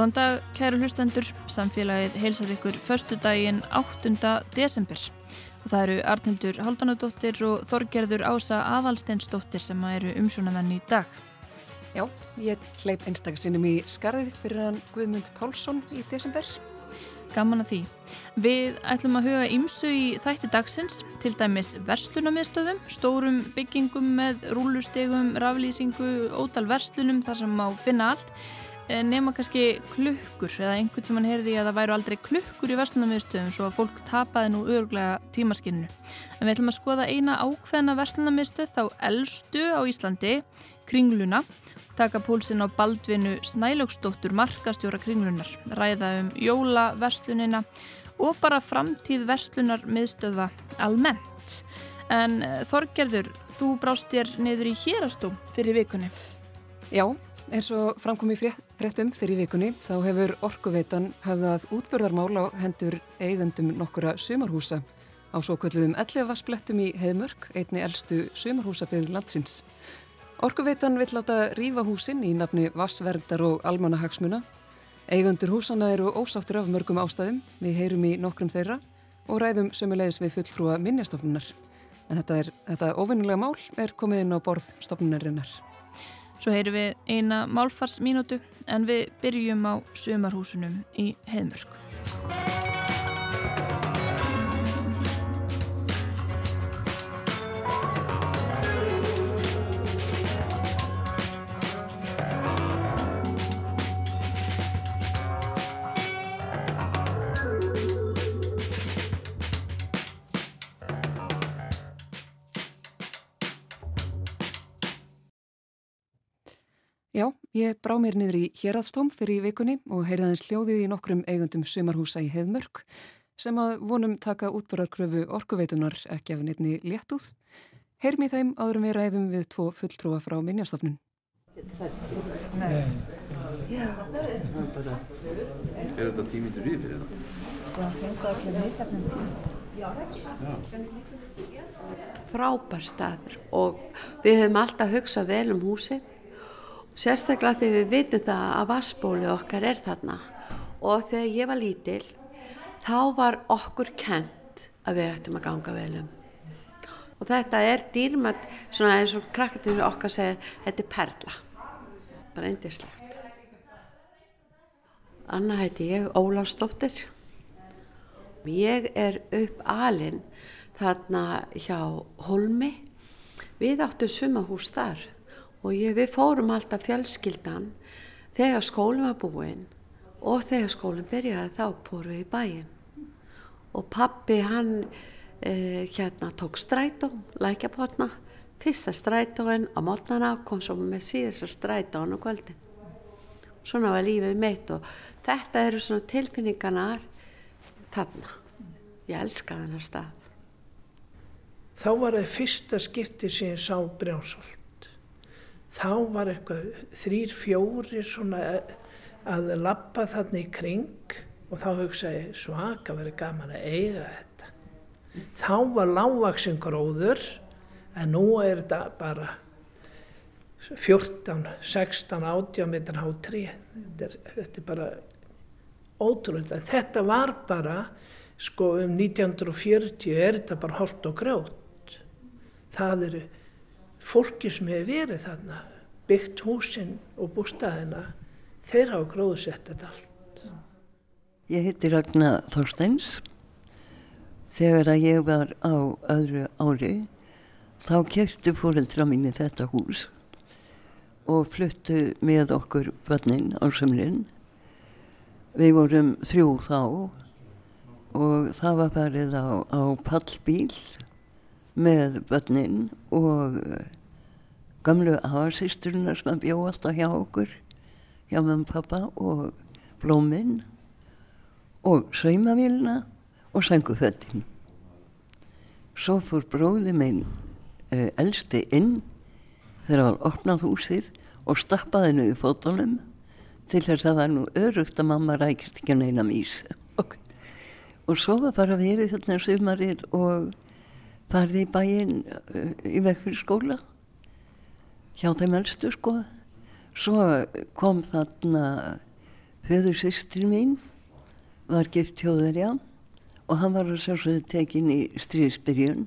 Góðan dag, kæru hlustendur. Samfélagið heilsar ykkur förstu daginn 8. desember. Og það eru Arnildur Haldanadóttir og Þorgerður Ása Avalsteinsdóttir sem eru umsjónamenn í dag. Já, ég hleyp einstakasinnum í skarðið fyrir hann Guðmund Pálsson í desember. Gaman að því. Við ætlum að huga ímsu í þætti dagsins, til dæmis verslunamiðstöðum, stórum byggingum með rúlustegum, raflýsingu, ótal verslunum þar sem má finna allt. Eh, nema kannski klukkur eða einhvern tíman heyrði að það væru aldrei klukkur í verslunarmiðstöðum svo að fólk tapaði nú örglega tímaskinninu. En við ætlum að skoða eina ákveðna verslunarmiðstöð þá eldstu á Íslandi, Kringluna, taka púlsinn á Baldvinu Snælóksdóttur markastjóra Kringlunar, ræða um jólaverslunina og bara framtíð verslunarmiðstöða almennt. En eh, Þorgerður, þú brást þér niður í hérastóm fyrir vikunni. Já, eins og framkom í fréttum fyrir vikunni þá hefur Orkuveitan hafðað útbörðarmál á hendur eigundum nokkura sumarhúsa á svo kvöldum 11 vasplettum í Heðmörk, einni eldstu sumarhúsabið landsins. Orkuveitan vill láta rífa húsin í nafni vassverndar og almanahagsmuna. Eigundur húsana eru ósáttur af mörgum ástæðum, við heyrum í nokkrum þeirra og ræðum sömulegis við fulltrúa minnjastofnunar. En þetta, þetta ofinnulega mál er komið inn á borð stofnunarinnar. Svo heyrum við eina málfarsmínútu en við byrjum á sömarhúsunum í Heðmörsk. Ég brá mér niður í hérastóm fyrir vikunni og heyrðaðins hljóðið í nokkrum eigundum sumarhúsa í Heðmörk sem að vonum taka útbörðarkröfu orkuveitunar ekki af nefni léttúð. Heyrum í þeim áðurum við ræðum við tvo fulltrúa frá Minjastofnun. Nei. Er þetta tímyndur yfir eða? Það fengur allir misjafnum tíma. Frábær staður og við höfum alltaf hugsað vel um húsið Sérstaklega þegar við vitum það að vassbóli okkar er þarna og þegar ég var lítil þá var okkur kent að við ættum að ganga vel um. Og þetta er dýrmætt, svona eins og krakkatinu okkar segir, þetta er perla, bara eindislegt. Anna heiti ég, Ólásdóttir. Ég er upp alinn þarna hjá Holmi, við áttum sumahús þar og ég, við fórum alltaf fjölskyldan þegar skólinn var búinn. Og þegar skólinn byrjaði þá fórum við í bæinn. Og pappi hann eh, hérna tók strætó, lækjapotna fyrsta strætóin á mótnana kom svo með síðasta strætóin á kvöldin. Svona var lífið meitt og þetta eru svona tilfinninganar þarna. Ég elska þennar stað. Þá var það fyrsta skipti sem ég sá brjánsvöld þá var eitthvað þrýr, fjóri svona að lappa þarna í kring og þá hugsaði svaka verið gaman að eiga þetta. Þá var lágvaksin gróður en nú er þetta bara 14, 16, 18 metrar há 3. Þetta, þetta er bara ótrúlega. Þetta var bara, sko um 1940 er þetta bara holdt og grjót. Það eru fólki sem hefur verið þarna, byggt húsin og bústæðina, þeir hafa gróðsett þetta allt. Ég heiti Ragnar Þorsteins. Þegar að ég var á öðru ári, þá keftu fóreldra mínu þetta hús og fluttu með okkur börnin á sömlinn. Við vorum þrjú þá og það var farið á, á pallbíl með börnin og gamlu aðarsýsturina sem bjó alltaf hjá okkur hjá og pappa og blóminn og saumavíluna og sanguföttin svo fór bróði minn uh, elsti inn þegar það var opnað húsið og stappaði hennu í fótunum til þess að það var nú örugt að mamma rækist ekki neina mís og, og svo var bara verið þarna sumarið og farið í bæinn uh, í vekk fyrir skóla hjá þeim elstu sko svo kom þarna Föður sýstir mín var gift tjóðverja og hann var að sjálfsögðu tekin í stríðsbyrjun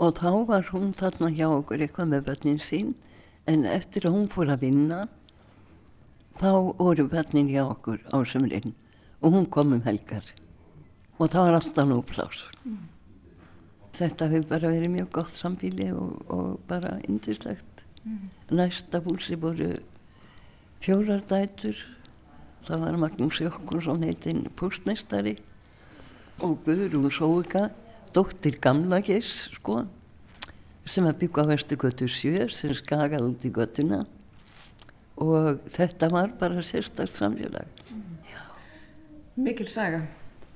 og þá var hún þarna hjá okkur eitthvað með börnin sín en eftir að hún fór að vinna þá voru börnin hjá okkur á sömurinn og hún kom um helgar og það var alltaf nú plás. Mm. Þetta hefur bara verið mjög gott sambíli og, og bara indislegt. Mm. Næsta húsi voru fjórar dætur, það var Magnús Jokkonsson heitinn pústnestari og Guðrún Sóika, dóttir Gamla Giss, sko, sem að byggja á Vestu götu 7 sem skagaði út í götuna og þetta var bara sérstaklega samfélag. Mm. Mikil saga.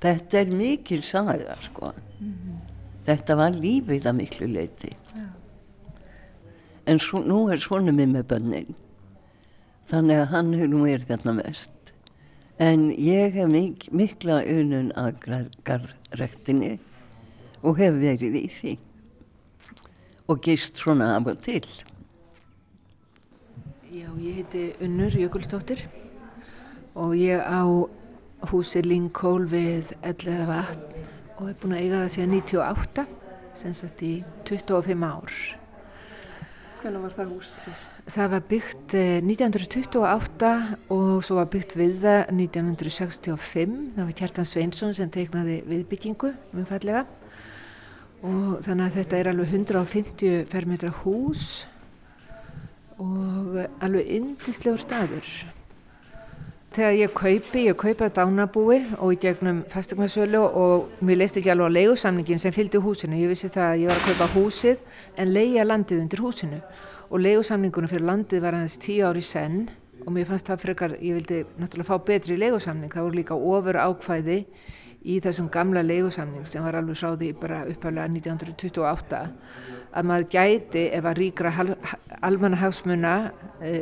Þetta er mikil saga sko. Mm -hmm. Þetta var lífið að miklu leiti. Já. En svo, nú er svona mig með bönnin. Þannig að hann hefur nú verið þarna mest. En ég hef mik mikla unun að garrektinni og hef verið í því. Og gist svona af og til. Já, ég heiti Unnur Jökulstóttir og ég á húsi Lingkól við Ellega vatn og hef búin að eiga það síðan 98 sem sagt í 25 ár. Hvernig var það hús fyrst? Það var byggt 1928 eh, og svo var byggt við það 1965 það var Kjartan Sveinsson sem teiknaði viðbyggingu mjög fallega og þannig að þetta er alveg 150 fermetra hús og alveg indislegur staður þegar ég kaupi, ég kaupa dánabúi og í gegnum fastegnarsölu og mér leist ekki alveg á leigusamningin sem fylgdi húsinu, ég vissi það að ég var að kaupa húsið en leia landið undir húsinu. Og leigusamningunum fyrir landið var aðeins tíu ári senn og mér fannst það frekar, ég vildi náttúrulega fá betri leigusamning, það voru líka ofur ákvæði í þessum gamla leigusamning sem var alveg sáði bara upphæflega 1928 að maður gæti ef að ríkra almannahagsmuna e,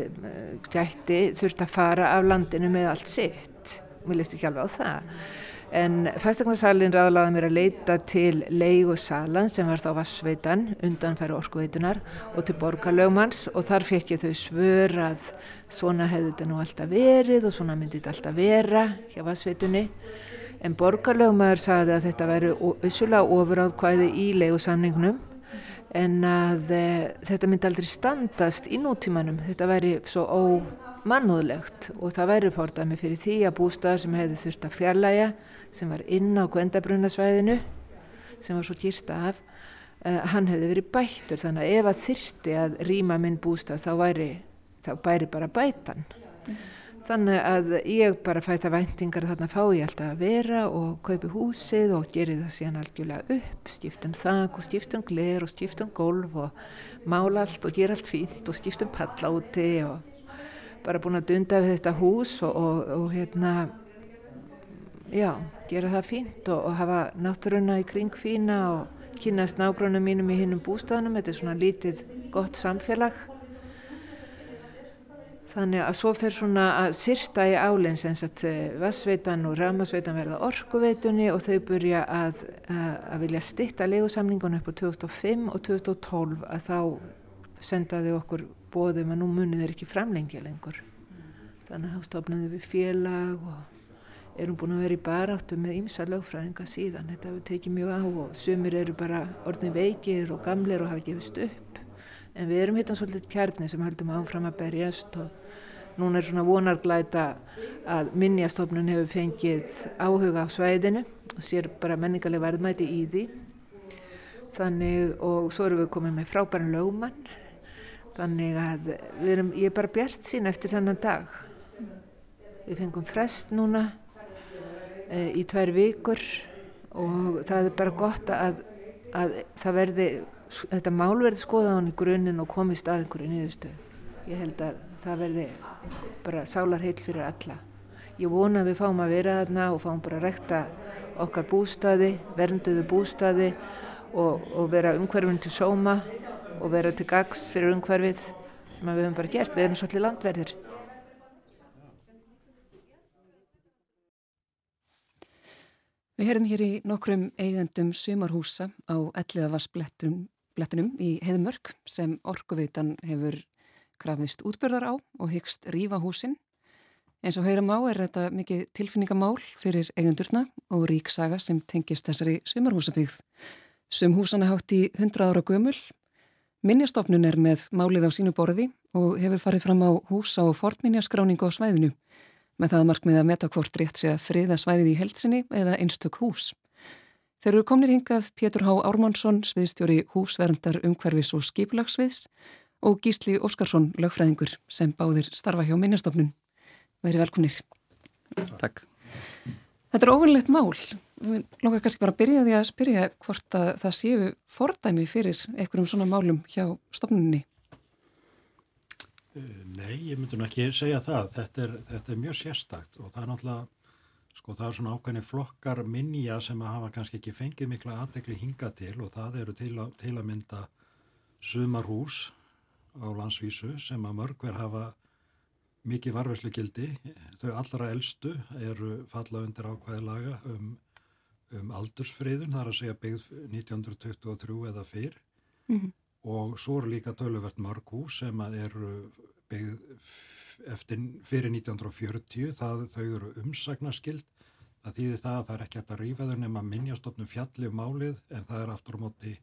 gæti þurft að fara af landinu með allt sitt. Mér leist ekki alveg á það. En fæstaknarsalinn ráðlaði mér að leita til leigusalan sem var þá Vassveitan undanfæri orkuveitunar og til borgarlögmanns og þar fekk ég þau svör að svona hefði þetta nú alltaf verið og svona myndi þetta alltaf vera hjá Vassveitunni en borgarlögmaður saði að þetta væri vissulega ofuráðkvæði í leigusamningnum en að e, þetta myndi aldrei standast í nútímanum, þetta væri svo ómannúðlegt og það væri fordami fyrir því að bústæðar sem hefði þurft að fjarlæga, sem var inn á Gvendabrunasvæðinu, sem var svo kýrt af, e, hann hefði verið bættur þannig að ef að þyrti að rýma minn bústæð þá væri, þá bæri bara bætan. Mm. Þannig að ég bara fæ það væntingar að þarna fá ég alltaf að vera og kaupi húsið og geri það síðan algjörlega upp, skiptum þak og skiptum gler og skiptum golf og mála allt og gera allt fínt og skiptum palla úti og bara búin að dunda við þetta hús og, og, og hérna, já, gera það fínt og, og hafa náttúruna í kring fína og kynast nágrunum mínum í hinnum bústæðunum, þetta er svona lítið gott samfélag Þannig að svo fer svona að syrta í álinn sem sagt eh, Vassveitan og Ramasveitan verða orkuveitunni og þau byrja að, að, að vilja stitta legusamningun upp á 2005 og 2012 að þá sendaði okkur bóðum að nú munið er ekki framlengja lengur. Þannig að þá stofnaði við félag og erum búin að vera í baráttu með ýmsa lögfræðinga síðan. Þetta hefur tekið mjög á og sumir eru bara orðin veikir og gamlir og hafa gefist upp. En við erum hittan svolítið kjarni sem höldum áfram að berjast og Núna er svona vonarglæta að minnjastofnun hefur fengið áhuga á svæðinu og sér bara menningarlega verðmæti í því. Þannig og svo erum við komið með frábæran lögumann. Þannig að erum, ég er bara bjart sín eftir þennan dag. Við fengum frest núna e, í tvær vikur og það er bara gott að, að verði, þetta mál verði skoðað á hann í grunninn og komist að einhverju nýðustu. Ég held að það verði bara sálarheil fyrir alla. Ég vona að við fáum að vera þarna og fáum bara að rekta okkar bústaði, vernduðu bústaði og, og vera umhverfinn til sóma og vera til gags fyrir umhverfið sem við höfum bara gert. Við erum svolítið landverðir. Við herðum hér í nokkrum eigendum sumarhúsa á elliðavarsblettunum í Heðmörk sem Orkuveitan hefur krafist útbyrðar á og hyggst rífa húsin Eins og heyra má er þetta mikið tilfinningamál fyrir eigundurna og ríksaga sem tengist þessari sumarhúsabíð. Sum húsana hátt í 100 ára gömul. Minjastofnun er með málið á sínu borði og hefur farið fram á húsa og fortminjaskráningu á svæðinu með það markmið að meta hvort rétt sé að friða svæðið í heldsinni eða einstök hús. Þeir eru komnir hingað Pétur Há Ármánsson, sviðstjóri húsverndar umhverfis og skipulagsviðs og Gísli Óskarsson, lögfræðingur sem báðir starfa hjá minnastofnun. Veri velkunir. Takk. Þetta er óvinnlegt mál. Við lókar kannski bara að byrja því að spyrja hvort að það séu fordæmi fyrir einhverjum svona málum hjá stofnunni. Eh, nei, ég myndi nú ekki segja það. Þetta er, þetta er mjög sérstakt og það er náttúrulega, sko það er svona ákveðni flokkar minja sem að hafa kannski ekki fengið mikla aðdekli hinga til og það eru til að, til að mynda sumarhús á landsvísu sem að mörgver hafa mikið varfæslu gildi. Þau allra eldstu eru falla undir ákveði laga um, um aldursfriðun, það er að segja byggð 1923 eða fyrr. Mm -hmm og svo eru líka töluvert mörg hús sem eru byggð eftir, fyrir 1940 það, þau eru umsagnaskild það þýðir það að það er ekki hægt að rýfa þau nema minnjastofnum fjalli um málið en það er aftur á móti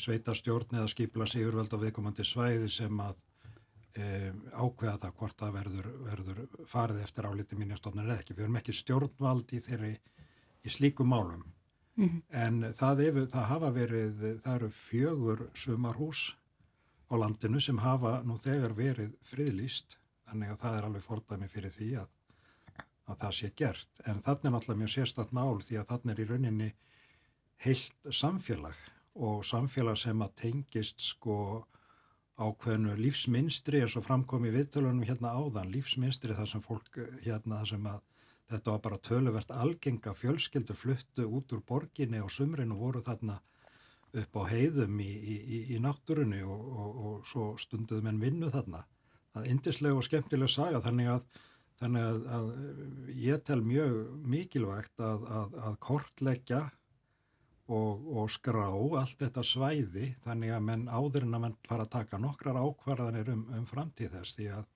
sveita stjórn eða skipla sigurveld á viðkomandi svæði sem að e, ákveða það hvort það verður, verður farið eftir áliti minnjastofnum eða ekki. Við erum ekki stjórnvald í þeirri í slíkum málum Mm -hmm. En það, ef, það hafa verið, það eru fjögur sumarhús á landinu sem hafa nú þegar verið friðlýst, þannig að það er alveg fordæmi fyrir því að, að það sé gert. En þannig er náttúrulega mjög sérstatt mál því að þannig er í rauninni heilt samfélag og samfélag sem að tengist sko ákveðnu lífsminstri er svo framkomið viðtölunum hérna áðan, lífsminstri þar sem fólk hérna þar sem að Þetta var bara töluvert algenga fjölskyldu fluttu út úr borginni og sumrinu voru þarna upp á heiðum í, í, í náttúrunni og, og, og svo stunduð menn vinnu þarna. Það er indislega og skemmtilega saga þannig að, þannig að, að ég tel mjög mikilvægt að, að kortleggja og, og skrá allt þetta svæði þannig að menn áður en að menn fara að taka nokkrar ákvarðanir um, um framtíð þess því að,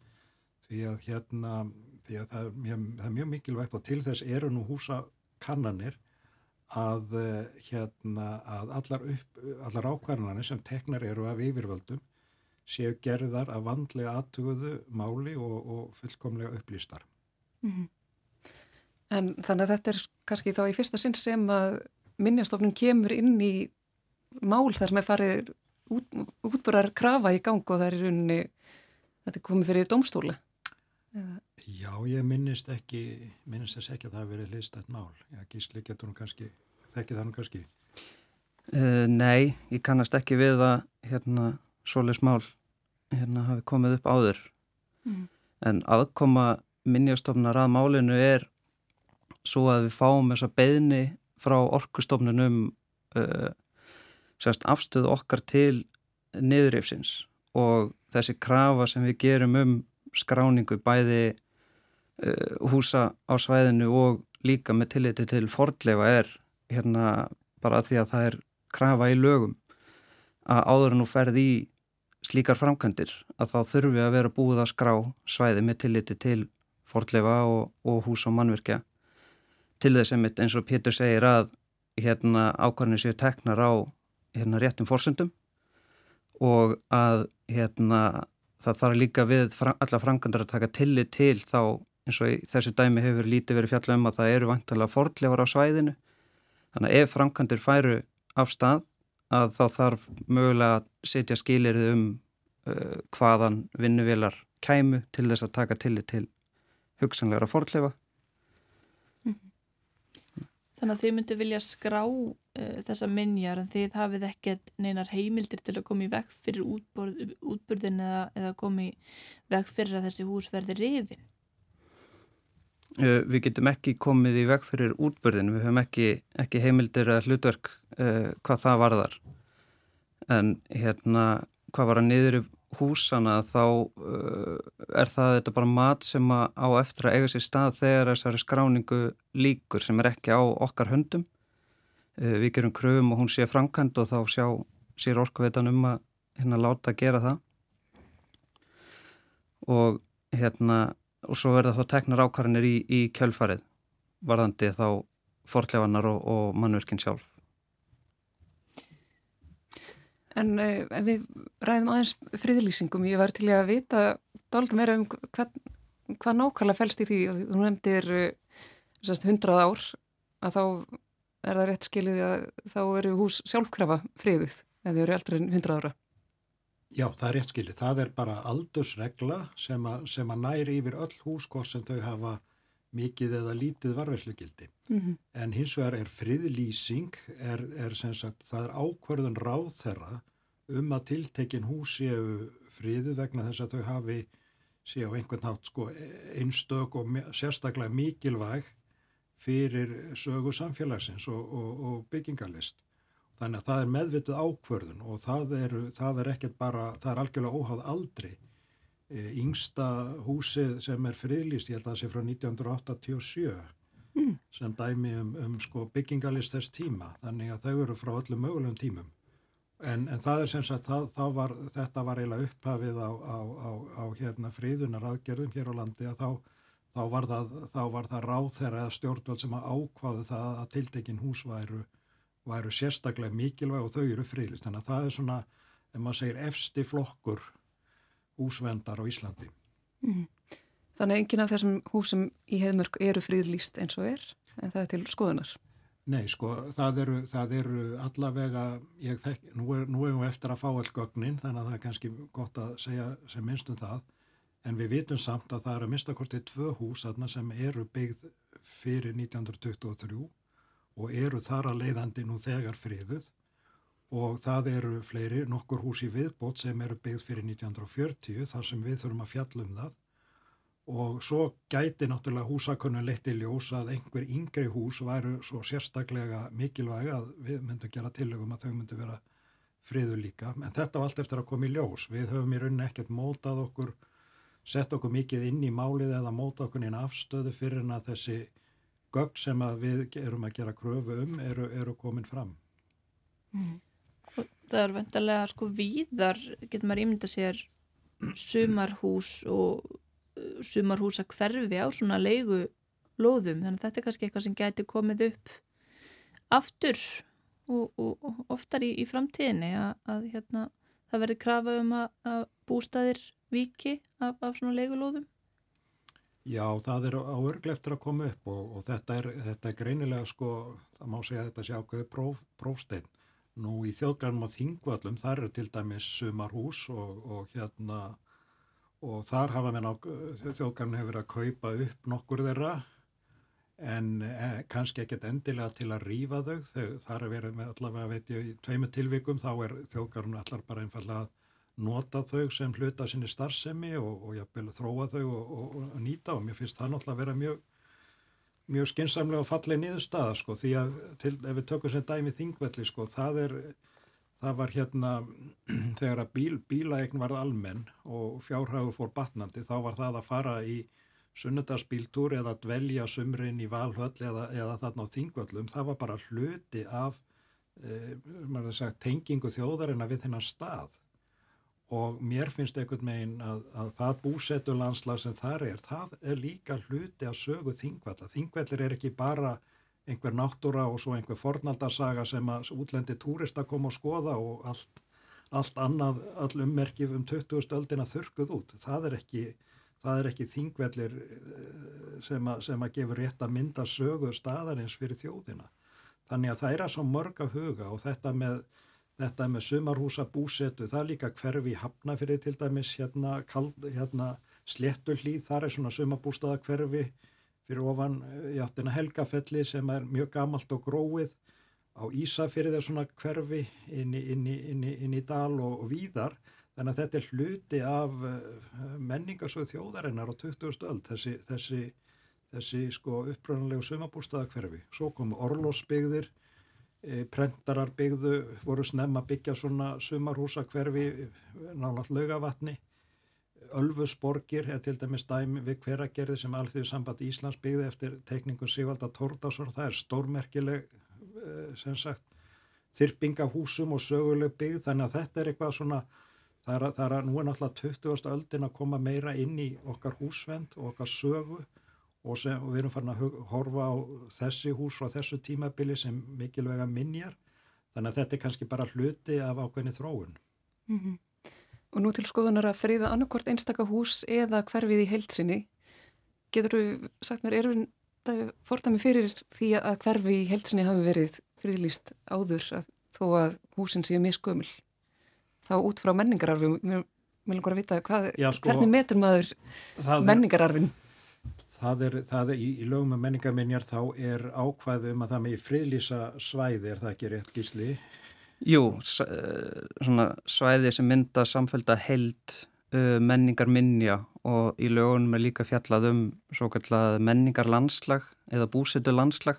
því að hérna því að það er mjög, það er mjög mikilvægt og til þess eru nú húsakannanir að, eh, hérna, að allar, allar ákvarðanir sem teknar eru af yfirvöldum séu gerðar að vandlega aðtuguðu máli og, og fullkomlega upplýstar. Mm -hmm. En þannig að þetta er kannski þá í fyrsta sinn sem að minnjastofnun kemur inn í mál þar sem er farið út, útbúrar krafa í gang og það er í rauninni, þetta er komið fyrir domstóla. Eða? Já, ég minnist ekki, minnist þess ekki að það hefur verið hlýstætt mál. Já, gísli getur nú kannski, þekkið það nú kannski? Uh, nei, ég kannast ekki við að hérna solis mál hérna hafi komið upp áður. Mm. En aðkoma minnjastofnar að málinu er svo að við fáum þessa beðni frá orkustofnunum uh, sérst afstöðu okkar til niðurreifsins og þessi krafa sem við gerum um skráningu bæði uh, húsa á svæðinu og líka með tilliti til fordleifa er hérna bara því að það er krafa í lögum að áður en þú ferð í slíkar framkvæmdir að þá þurfi að vera búið að skrá svæði með tilliti til fordleifa og, og hús og mannverkja til þess að eins og Pétur segir að hérna ákvarðinu séu teknar á hérna réttum fórsöndum og að hérna það þarf líka við alla framkvæmdar að taka tillit til þá eins og þessu dæmi hefur lítið verið fjallað um að það eru vantalega fordlefar á svæðinu. Þannig að ef framkvæmdir færu af stað að þá þarf mögulega að setja skilirði um uh, hvaðan vinnuvelar kæmu til þess að taka tillit til hugsanlegra fordlefa Þannig að þið myndu vilja skrá uh, þessa minjar en þið hafið ekkert neinar heimildir til að koma í vekk fyrir útborð, útburðin eða, eða koma í vekk fyrir að þessi hús verði rifin? Uh, við getum ekki komið í vekk fyrir útburðin, við höfum ekki, ekki heimildir eða hlutverk uh, hvað það varðar. En hérna, hvað var að niður húsana þá uh, er það þetta bara mat sem á eftir að eiga sér stað þegar þessari skráningu líkur sem er ekki á okkar höndum. Uh, við gerum kröfum og hún sé framkvæmt og þá sjá sér orkuveitan um að hérna láta gera það. Og hérna og svo verða þá teknar ákvarðinir í, í kjölfarið varðandi þá fortlefanar og, og mannverkin sjálf. En uh, við ræðum aðeins friðlýsingum, ég var til að vita dálta meira um hvað, hvað nákvæmlega fælst í því þú nefndir uh, hundrað ár að þá er það rétt skilið að þá eru hús sjálfkrafa friðuð ef þau eru eldri en hundrað ára. Já, það er rétt skilið. Það er bara aldursregla sem, a, sem að næri yfir öll hús hvort sem þau hafa mikið eða lítið varveslugildi. Mm -hmm. En hins vegar er friðlýsing, er, er sagt, það er ákverðun ráð þeirra um að tiltekin hús séu friðu vegna þess að þau hafi séu á einhvern nátt sko, einstök og sérstaklega mikilvæg fyrir sögu samfélagsins og, og, og byggingalist. Þannig að það er meðvitið ákverðun og það er, það er ekkert bara, það er algjörlega óháð aldrei yngsta húsið sem er friðlýst, ég held að það sé frá 1987 mm. sem dæmi um, um sko, byggingalist þess tíma. Þannig að þau eru frá öllum mögulegum tímum. En, en það er sem sagt það, var, þetta var eiginlega upphafið á, á, á, á hérna, friðunar aðgerðum hér á landi að þá, þá var það, það ráð þeirra stjórnvöld sem að ákvaðu það að tiltekin hús væru, væru sérstaklega mikilvæg og þau eru friðlýst. Þannig að það er svona, ef maður segir efsti flokkur húsvendar á Íslandi. Mm. Þannig enginn af þessum húsum í heimörk eru fríðlýst eins og er, en það er til skoðunar? Nei, sko, það eru, það eru allavega, ég þekk, nú er, nú erum við eftir að fá all gögnin, þannig að það er kannski gott að segja sem minnst um það, en við vitum samt að það eru að minnstakortið tvö hús aðna sem eru byggð fyrir 1923 og eru þar að leiðandi nú þegar friðuð og það eru fleiri, nokkur hús í viðbót sem eru byggð fyrir 1940 þar sem við þurfum að fjalla um það. Og svo gæti náttúrulega húsakunnum leitt í ljós að einhver yngri hús væru svo sérstaklega mikilvæg að við myndum gera tilögum að þau myndum vera friðu líka. En þetta var allt eftir að koma í ljós. Við höfum í rauninni ekkert mótað okkur sett okkur mikið inn í málið eða mótað okkur inn afstöðu fyrir en að þessi gögg sem við erum að gera kröfu um eru, eru komin fram. Mm það er vendarlega sko víðar getur maður ímynda sér sumarhús og uh, sumarhúsa hverfi á svona leigu lóðum, þannig að þetta er kannski eitthvað sem gæti komið upp aftur og, og, og oftar í, í framtíðinni að, að hérna, það verður krafa um að, að bústaðir viki af, af svona leigulóðum. Já, það er á örgleftur að koma upp og, og þetta, er, þetta er greinilega sko, það má segja að þetta sé ákveði próf, prófsteinn Nú í þjóðgarnum á Þingvallum þar eru til dæmis sumarhús og, og hérna og þar hafa menn á þjóðgarnum hefur verið að kaupa upp nokkur þeirra en eh, kannski ekkert endilega til að rýfa þau. þau þar er verið með allavega veit ég í tveimu tilvikum þá er þjóðgarnum allar bara einfallega að nota þau sem hluta sinni starfsemi og, og jafnvel þróa þau og, og nýta og mér finnst það náttúrulega að vera mjög mjög skinsamlega og fallið niðurstaða sko því að til, ef við tökum sér dæmi þingvelli sko það er það var hérna þegar að bíl, bílaegn varð almenn og fjárhægur fór batnandi þá var það að fara í sunnudagsbíltúr eða dvelja sumrin í valhöll eða, eða þarna á þingvöllum. Það var bara hluti af e, sagt, tengingu þjóðarina við þennan stað og mér finnst einhvern megin að, að það búsettulandsla sem þar er, það er líka hluti að sögu þingvalla. Þingvallir er ekki bara einhver náttúra og svo einhver fornaldarsaga sem að útlendi túrista koma og skoða og allt, allt annað, all ummerkjum um 20. stöldina þurkuð út. Það er ekki, ekki þingvallir eh, sem að, sem að gefur rétt að mynda sögu staðarins fyrir þjóðina. Þannig að það er að svo mörg að huga og þetta með þetta með sumarhúsa búsetu, það er líka hverfi hafna fyrir til dæmis hérna, hérna slettullíð, þar er svona sumarbústaða hverfi fyrir ofan játtina eh, helgafelli sem er mjög gamalt og gróið á Ísafyrði er svona hverfi inn í, inn í, inn í, inn í dal og, og víðar þannig að þetta er hluti af uh, menningarsöðu þjóðarinnar á 20. öld þessi, þessi, þessi sko uppröðanlegu sumarbústaða hverfi svo komu orlósbyggðir prentarar byggðu, voru snemma byggja svona sumarhúsa hverfi nálat laugavatni Ölfusborgir er til dæmis dæmi við hveragerði sem Alþjóðu samband Íslands byggði eftir teikningu Sigvalda Tórdarsson það er stórmerkileg e, sem sagt þyrping af húsum og söguleg byggð. Þannig að þetta er eitthvað svona það er að, það er að nú er náttúrulega 20. öldin að koma meira inn í okkar húsvend og okkar sögu og, sem, og við erum farin að horfa á þessi hús frá þessu tímabili sem mikilvæga minjar þannig að þetta er kannski bara hluti af ákveðni þróun. Mm -hmm. Og nú til skoðunar að friða annarkort einstaka hús eða hverfið í heilsinni. Getur þú sagt mér, eru þetta fordami fyrir því að hverfi í heilsinni hafi verið friðlýst áður að, þó að húsin séu miskumil? Þá út frá menningararfi, mér vil langar að vita hvað, Já, sko, hvernig metur maður menningararfin? Það er, það er í, í lögum með menningarminjar þá er ákvæðu um að það með friðlýsa svæði, er það ekki rétt gísli? Jú, svona svæði sem mynda samfélta held uh, menningarminja og í lögunum er líka fjallað um svo kallað menningarlandslag eða búsitu landslag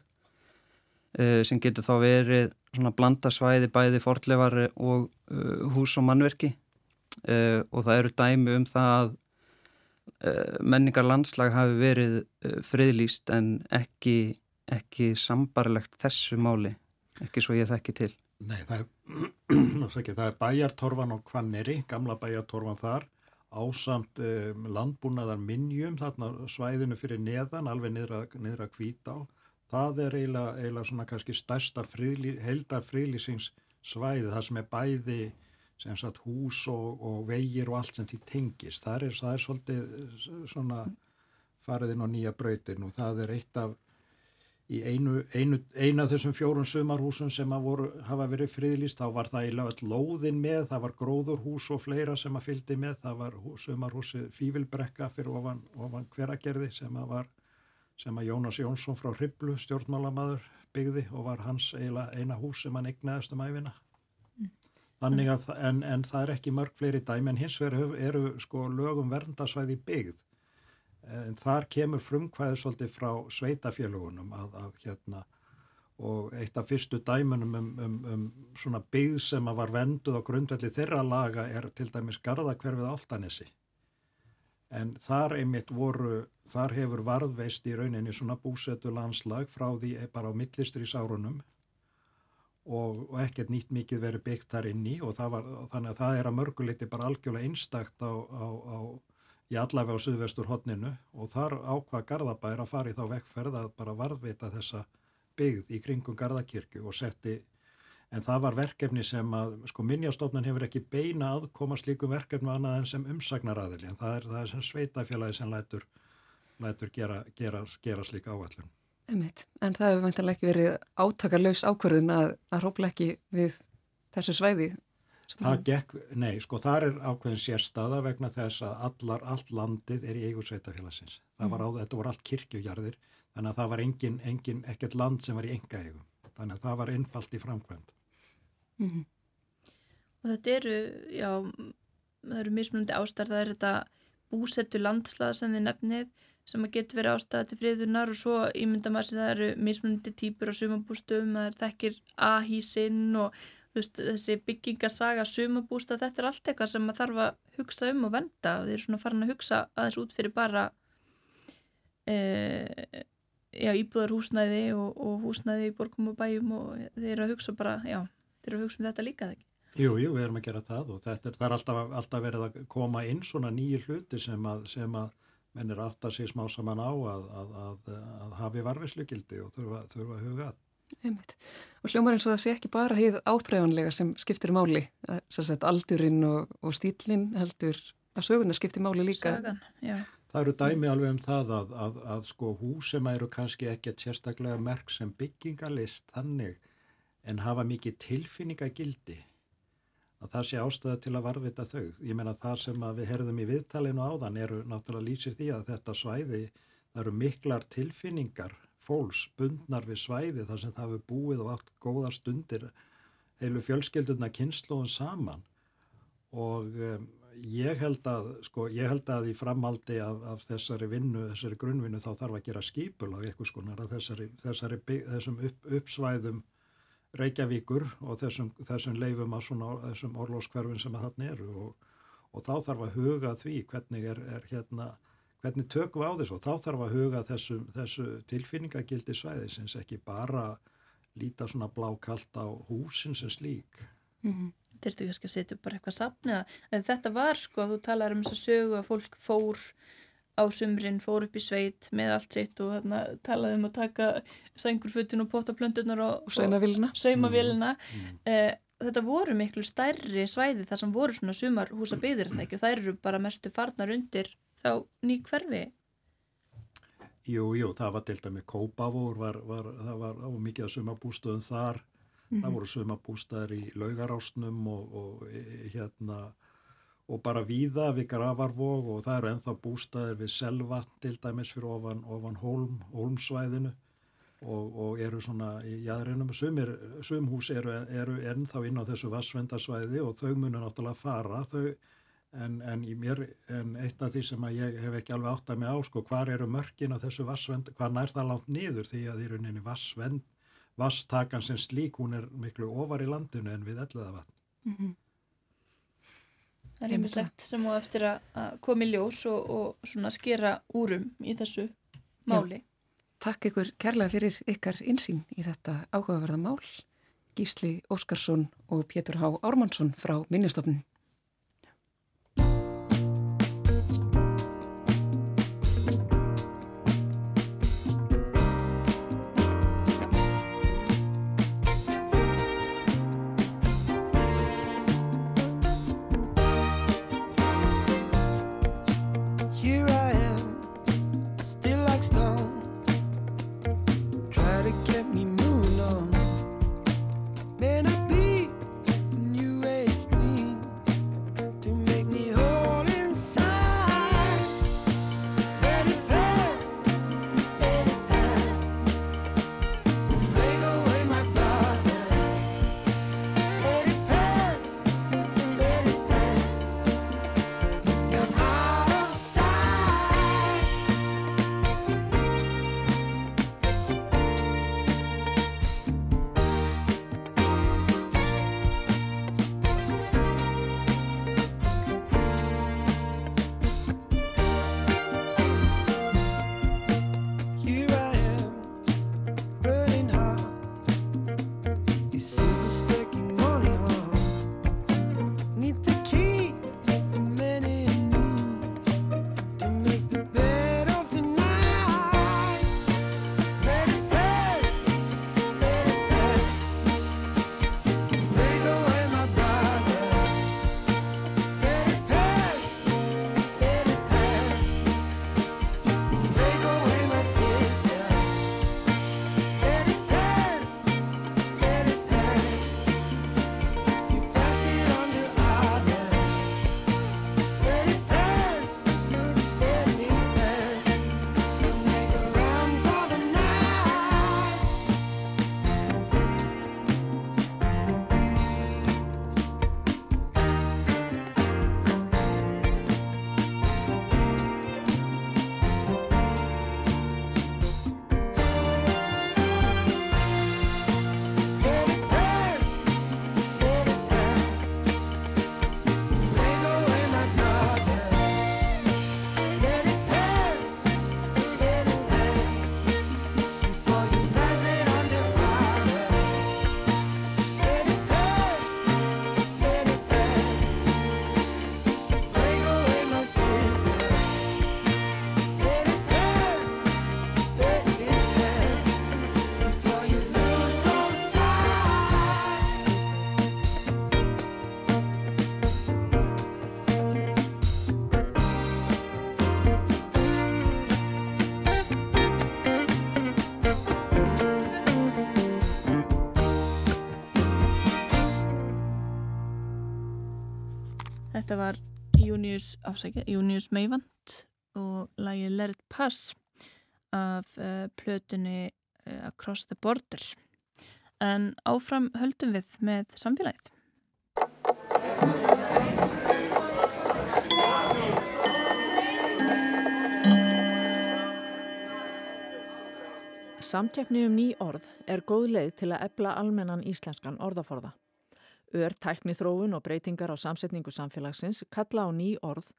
uh, sem getur þá verið svona blanda svæði bæði forlegar og uh, hús og mannverki og það eru dæmi um það að Eh, menningar landslag hafi verið eh, friðlýst en ekki, ekki sambarlegt þessu máli, ekki svo ég þekki til. Nei, það er, það er bæjartorfan og kvanneri, gamla bæjartorfan þar, ásamt um, landbúnaðar minnjum, þarna svæðinu fyrir neðan, alveg niður að kvíta á. Það er eiginlega, eiginlega svona kannski stærsta friðlý, heldar friðlýsingssvæði, það sem er bæði sem sagt hús og, og vegir og allt sem því tengist. Það er, það er svolítið svona farið inn á nýja brautin og það er eitt af í einu, einu, einu af þessum fjórun sumarhúsum sem voru, hafa verið friðlýst, þá var það í lögall lóðin með, það var gróðurhús og fleira sem að fyldi með, það var sumarhúsi Fívilbrekka fyrir ofan, ofan hveragerði sem að var sem að Jónas Jónsson frá Hriblu stjórnmálamadur byggði og var hans eina hús sem hann egnaðist um æfina. Að, en, en það er ekki mörg fleiri dæmi en hins vegar eru sko lögum verndasvæði byggð. En þar kemur frumkvæði svolítið frá sveitafélagunum að, að hérna og eitt af fyrstu dæmunum um, um, um svona byggð sem að var venduð á grundvelli þeirra laga er til dæmis Garðakverfið Altanissi. En þar einmitt voru, þar hefur varðveist í rauninni svona búsetu landslag frá því bara á millistris árunum og, og ekkert nýtt mikið verið byggt þar inn í og var, þannig að það er að mörguleiti bara algjörlega einstakt á, á, á, í allavega á suðvestur hodninu og þar ákvað Garðabær að fara í þá vekkferð að bara varðvita þessa byggð í kringum Garðakirkju og setti en það var verkefni sem að sko minnjastofnun hefur ekki beina aðkoma slíkum verkefni annað en sem umsagnaraðili en það er, það er sem sveitafélagi sem lætur, lætur gera, gera, gera slíka áallun. Einmitt. En það hefur vantilega ekki verið átakarlaus ákvörðun að, að hrópla ekki við þessu svæði? Það gekk, nei, sko þar er ákveðin sérstaða vegna þess að allar, allt landið er í eigu sveitafélagsins. Það var á, mm. þetta voru allt kirkjujarðir, þannig að það var engin, engin, ekkert land sem var í enga eigu. Þannig að það var innfalt í framkvæmd. Mm -hmm. Og þetta eru, já, það eru mismunandi ástarð, það er þetta búsettu landslað sem þið nefnið sem að getur verið ástæða til friðunar og svo ímynda maður sem það eru mismunandi týpur á sumabústöfum, það er þekkir ahísinn og veist, þessi byggingasaga sumabústa, þetta er allt eitthvað sem maður þarf að hugsa um og venda og þeir eru svona farin að hugsa aðeins út fyrir bara e, já, íbúðarhúsnæði og, og húsnæði í borgum og bæjum og þeir eru að hugsa bara, já, þeir eru að hugsa um þetta líka þegar. Jú, jú, við erum að gera það og þetta er, er alltaf, alltaf verið að koma inn svona nýju hluti sem að, sem að menn er átt að sé smá saman á að, að, að, að hafi varfislugildi og þurfa, þurfa að huga að. Einmitt. Og hljómar eins og það sé ekki bara hýð áþræfanlega sem skiptir máli, sagt, aldurinn og, og stílinn heldur að sögundar skiptir máli líka. Sögan, já. Það eru dæmi alveg um það að sko hús sem eru kannski ekkert sérstaklega merk sem byggingalist þannig en hafa mikið tilfinningagildi að það sé ástæða til að varvita þau. Ég meina það sem við herðum í viðtalinu áðan eru náttúrulega lýsir því að þetta svæði, það eru miklar tilfinningar fólks bundnar við svæði þar sem það hefur búið og allt góða stundir heilu fjölskylduna kynnslóðun saman og um, ég held að sko, ég held að í framaldi af, af þessari vinnu, þessari grunnvinnu þá þarf að gera skýpul á eitthvað skonar að þessari, þessari, þessum upp, uppsvæðum Reykjavíkur og þessum, þessum leifum að svona þessum orlóskverfin sem að þarna eru og, og þá þarf að huga því hvernig er, er hérna, hvernig tökum við á þessu og þá þarf að huga þessum, þessu tilfinningagildi svæði sem ekki bara líta svona blákalt á húsin sem slík. Mm -hmm. þurftu kannski að setja upp bara eitthvað sapniða en þetta var sko, þú talar um þess að sögu að fólk fór á sumrin, fór upp í sveit með allt sitt og þarna talaði um að taka sængurfutin og potaplöndunar og, og saumavílina mm. eh, þetta voru miklu stærri svæði þar sem voru svona sumarhúsa byðir og þær eru bara mestu farnar undir þá ný hverfi. Jú, jú, það var til dæmi Kópavór, var, var, það var, var mikið að sumabústöðum þar. Mm -hmm. Það voru sumabústæðir í laugarásnum og, og e, hérna og bara víða við Gravarvog og það eru enþá bústæðir við Selva til dæmis fyrir ofan, ofan Holm, Holmsvæðinu og, og eru svona í jæðrinum. Sumhús eru, eru ennþá inn á þessu vassvendarsvæði og þau munu náttúrulega fara þau en, en, mér, en eitt af því sem ég hef ekki alveg átt að mig á sko, hvar eru mörkin á þessu vassvend, hvað nær það langt nýður því að því er uninni vassvend vastakan sem slík, hún er miklu ofar í landinu en við elliða vatn. Mm -hmm. Það er einmislegt sem á eftir að komi ljós og, og svona skera úrum í þessu máli. Já. Takk ykkur kærlega fyrir ykkar insýn í þetta áhugaverða mál. Gísli Óskarsson og Pétur Há Ármannsson frá Minnistofnun. Þetta var Június, afsækja, Június Meivand og lagið Let It Pass af uh, plötunni uh, Across the Border. En áfram höldum við með samfélagið. Samtjafni um ný orð er góð leið til að ebla almennan íslenskan orðaforða. Ör tækni þróun og breytingar á samsetningu samfélagsins kalla á ný orð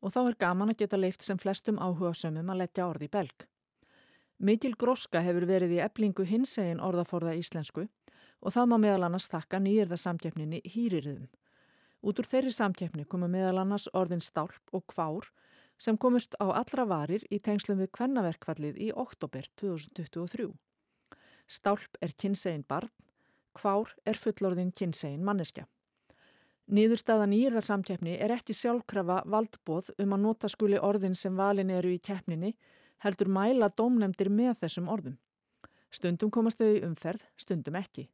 og þá er gaman að geta leift sem flestum áhuga sömum að leggja orð í belg. Mikil gróska hefur verið í eblingu hinsegin orðaforða íslensku og það má meðal annars þakka nýjirða samgefninni hýririðum Út úr þeirri samkeppni komu meðal annars orðin stálp og kvár sem komust á allra varir í tengslum við kvennaverkvallið í oktober 2023. Stálp er kynsegin barn, kvár er fullorðin kynsegin manneskja. Nýðurstaða nýra samkeppni er ekki sjálfkrafa valdbóð um að nota skuli orðin sem valin eru í keppninni, heldur mæla dómnemdir með þessum orðum. Stundum komast þau umferð, stundum ekki.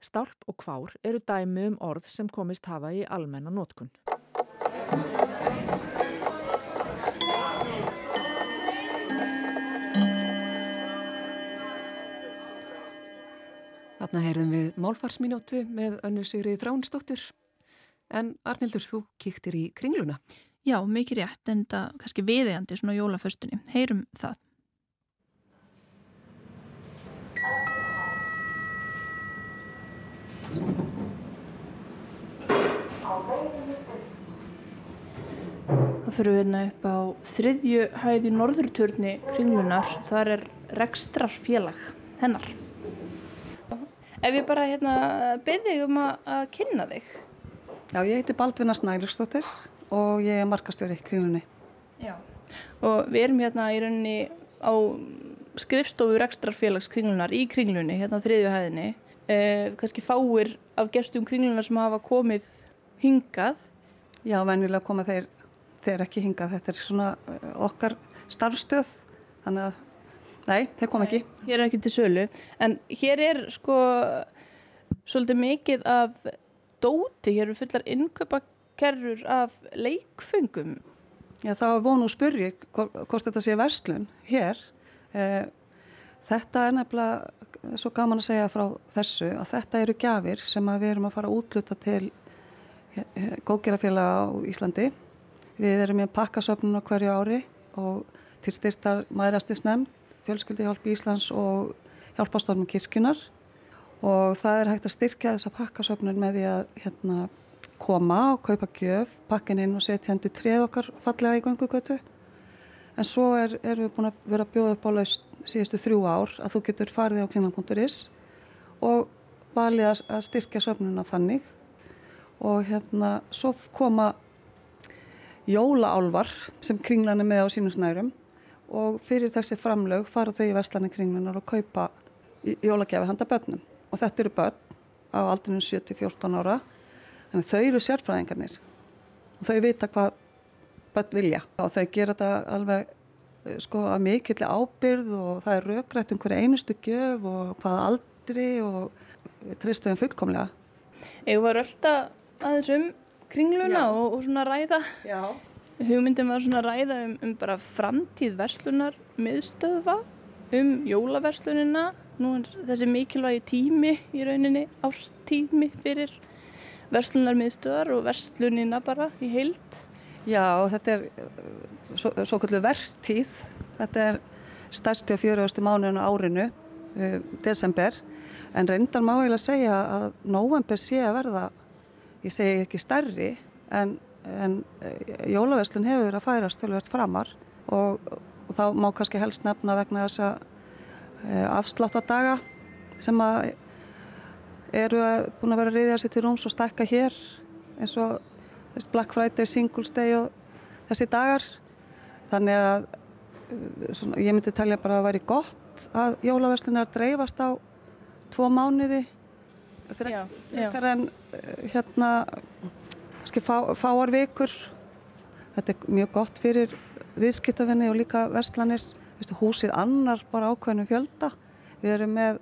Stálp og kvár eru dæmi um orð sem komist hafa í almenna nótkunn. Þarna heyrðum við málfarsminótu með önnu Sigrið Þránsdóttur. En Arnildur, þú kíktir í kringluna. Já, mikið rétt en það kannski viðeigandi svona jólaföstunni. Heyrum það. Það fyrir við hérna upp á þriðju hæði norðurturni kringlunar. Það er rekstrarfélag hennar. Ef ég bara hérna, byrði um að, kynna þig. Já, ég heiti Baldvina Snælustóttir og ég er markastjóri í kringlunni. Já. Og við erum hérna í rauninni á skrifstofu rekstrarfélags kringlunar í kringlunni, hérna á þriðju hæðinni. Eh, kannski fáir af gestum kringlunar sem hafa komið hingað. Já, venjulega koma þeir, þeir ekki hingað. Þetta er svona eh, okkar starfstöð, þannig að nei, þeir kom ekki. Hér er ekki til sölu, en hér er sko svolítið mikið af dóti, hér eru fullar innkaupakerrur af leikfengum. Já, þá er vonu að spyrja hvort þetta sé verslun hér. Eh, þetta er nefnilega svo gaman að segja frá þessu að þetta eru gjafir sem við erum að fara að útluta til eh, góðgerafélaga á Íslandi. Við erum með pakkasöfnun á hverju ári og til styrtar maðurastis nefnd, fjölskyldi hjálp Íslands og hjálpastofnum kirkunar og það er hægt að styrkja þessa pakkasöfnun með því að hérna, koma og kaupa gjöf, pakkin inn og setja hendur treð okkar fallega í gangugötu. En svo er, erum við búin að vera að bjóða upp á laust síðustu þrjú ár að þú getur farið á kringlan.is og valið að, að styrkja söfnuna þannig. Og hérna svo koma jólaálvar sem kringlan er með á sínum snærum og fyrir þessi framlög fara þau í vestlani kringlunar og kaupa jólagjafi handa börnum. Og þetta eru börn á aldrinum 7-14 ára. Þannig þau eru sérfræðingarnir. Og þau vita hvað börn vilja. Og þau gera þetta alveg eh, sko að mikill ábyrð og það er raugrætt um hverja einustu gjöf og hvaða aldri og tristuðum fullkomlega. Eða var alltaf aðeins um kringluna og, og svona ræða? Já. Hugmyndin var svona ræða um, um bara framtíð verslunar miðstöðva um jólaverslunina nú er þessi mikilvægi tími í rauninni ástími fyrir verslunarmiðstöðar og verslunina bara í heilt. Já, þetta er svo, svo kallu verðtíð. Þetta er stærsti og fjöruðustu mánuðinu árinu, uh, desember. En reyndar má ég að segja að november sé að verða, ég segi ekki stærri, en, en jólaverslun hefur að færast tölvert framar og, og þá má kannski helst nefna vegna þess að Eh, afsláttadaga sem að eru að búin að vera að reyðja sér til rúms og stakka hér eins og Black Friday, Singles Day og þessi dagar. Þannig að eh, svona, ég myndi talja bara að það væri gott að jólaverslunar dreifast á tvo mánuði fyrir ekkar en eh, hérna fá, fáar vikur þetta er mjög gott fyrir viðskiptafinni og líka verslanir Vistu, húsið annar bara ákveðnum fjölda. Við erum með,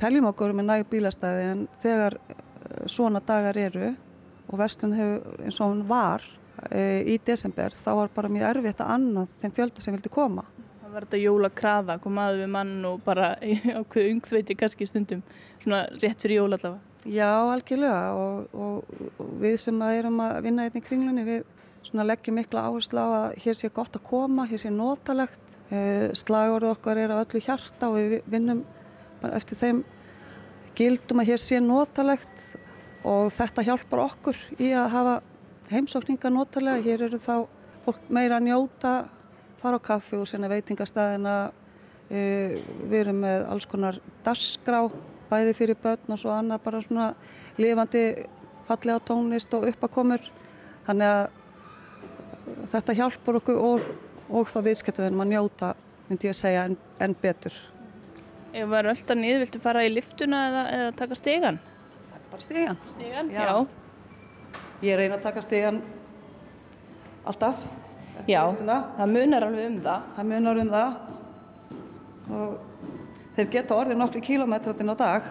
teljum okkur með næg bílastæði en þegar eh, svona dagar eru og vestlun hefur eins og hún var e, í desember þá var bara mjög erfitt að annað þeim fjölda sem vildi koma. Það var þetta jólakraða, komaðu við mann og bara ákveðu ungþveiti kannski stundum svona rétt fyrir jól allavega. Já, algjörlega og, og, og við sem erum að vinna einnig hérna kringlunni við leggjum mikla áherslu á að hér sé gott að koma, hér sé notalegt Eh, slagorð okkar er á öllu hjarta og við vinnum eftir þeim gildum að hér sé notalegt og þetta hjálpar okkur í að hafa heimsókninga notalega. Hér eru þá fólk meira að njóta, fara á kaffi og sérna veitingastæðina. Eh, við erum með alls konar darskrá, bæði fyrir börn og svo annað bara svona lifandi fallega tónlist og uppakomur þannig að þetta hjálpar okkur og, og þá viðskiptuðum að njóta myndi ég að segja enn en betur Ef varum alltaf niður, viltu fara í liftuna eða, eða taka stegan? Taka bara stegan Stegan, já. já. Ég reyna að taka stegan alltaf Já, það munar alveg um það. Það munar um það og þeir geta orðið nokkru kílometratinn á dag.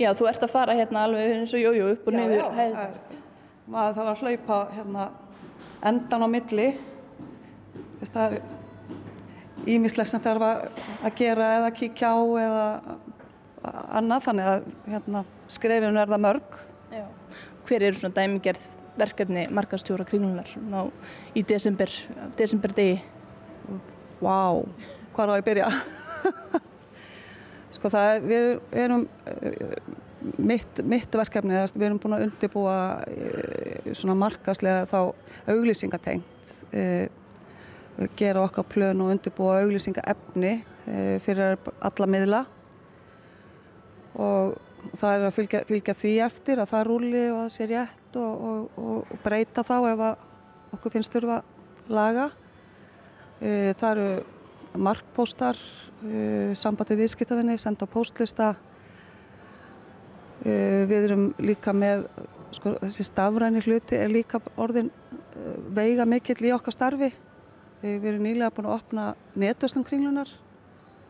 Já, þú ert að fara hérna alveg eins og jójó upp og Já, niður. já, það er, maður þarf að hlaupa hérna endan á milli. Þess, það er ímislegt sem þarf að, gera eða kíkja á eða annað þannig að hérna, skrefinu er það mörg. Já. Hver eru svona dæmigerð verkefni markastjóra kringlunar í desember, desember degi? Vá, wow, hvað að byrja? sko það er, við erum mitt, mitt verkefni, við erum búin að undirbúa svona markaslega þá auglýsingatengt gera okkar plön og undirbúa auglýsingaefni fyrir alla miðla og það er að fylgja, fylgja því eftir að það rúli og það sé rétt og, og, og, breyta þá ef okkur finnst þurfa laga. Það eru markpóstar, sambandi viðskiptafinni, senda á póstlista. Við erum líka með, sko, þessi stafræni hluti er líka orðin veiga mikill í okkar starfi. Við erum nýlega búin að opna netustum kringlunar.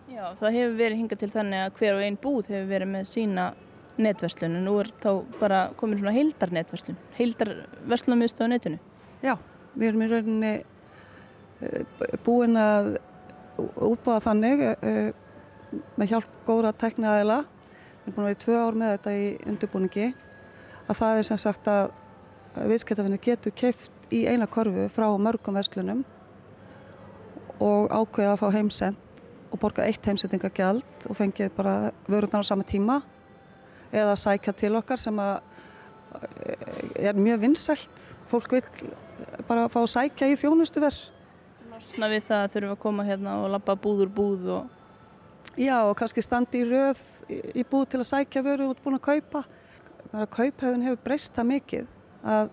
Já, það hefur verið hingað til þannig að hver og einn búð hefur verið með sína netverslun og nú er þá bara komin svona heildar netverslun, heildar verslunarmiðstöð á netinu. Já, við erum í rauninni búin að útbúa þannig með hjálp góðra tekniðaðila, við erum búin að vera í tvö ár með þetta í undirbúningi, að það er sem sagt að viðskiptafinni getur keift í eina korfu frá mörgum verslunum og ákveða að fá heimsend og borgað eitt heimsendingagjald og fengið bara vörurnar á sama tíma eða sækja til okkar sem að er mjög vinsælt. Fólk vil bara fá að sækja í þjónustuverð. Lásna við það að þurfum að koma hérna og lappa búður búð og... Já, og kannski standi í röð í búð til að sækja vöru og búin að kaupa. Bara kauphauðin hefur breyst það mikið að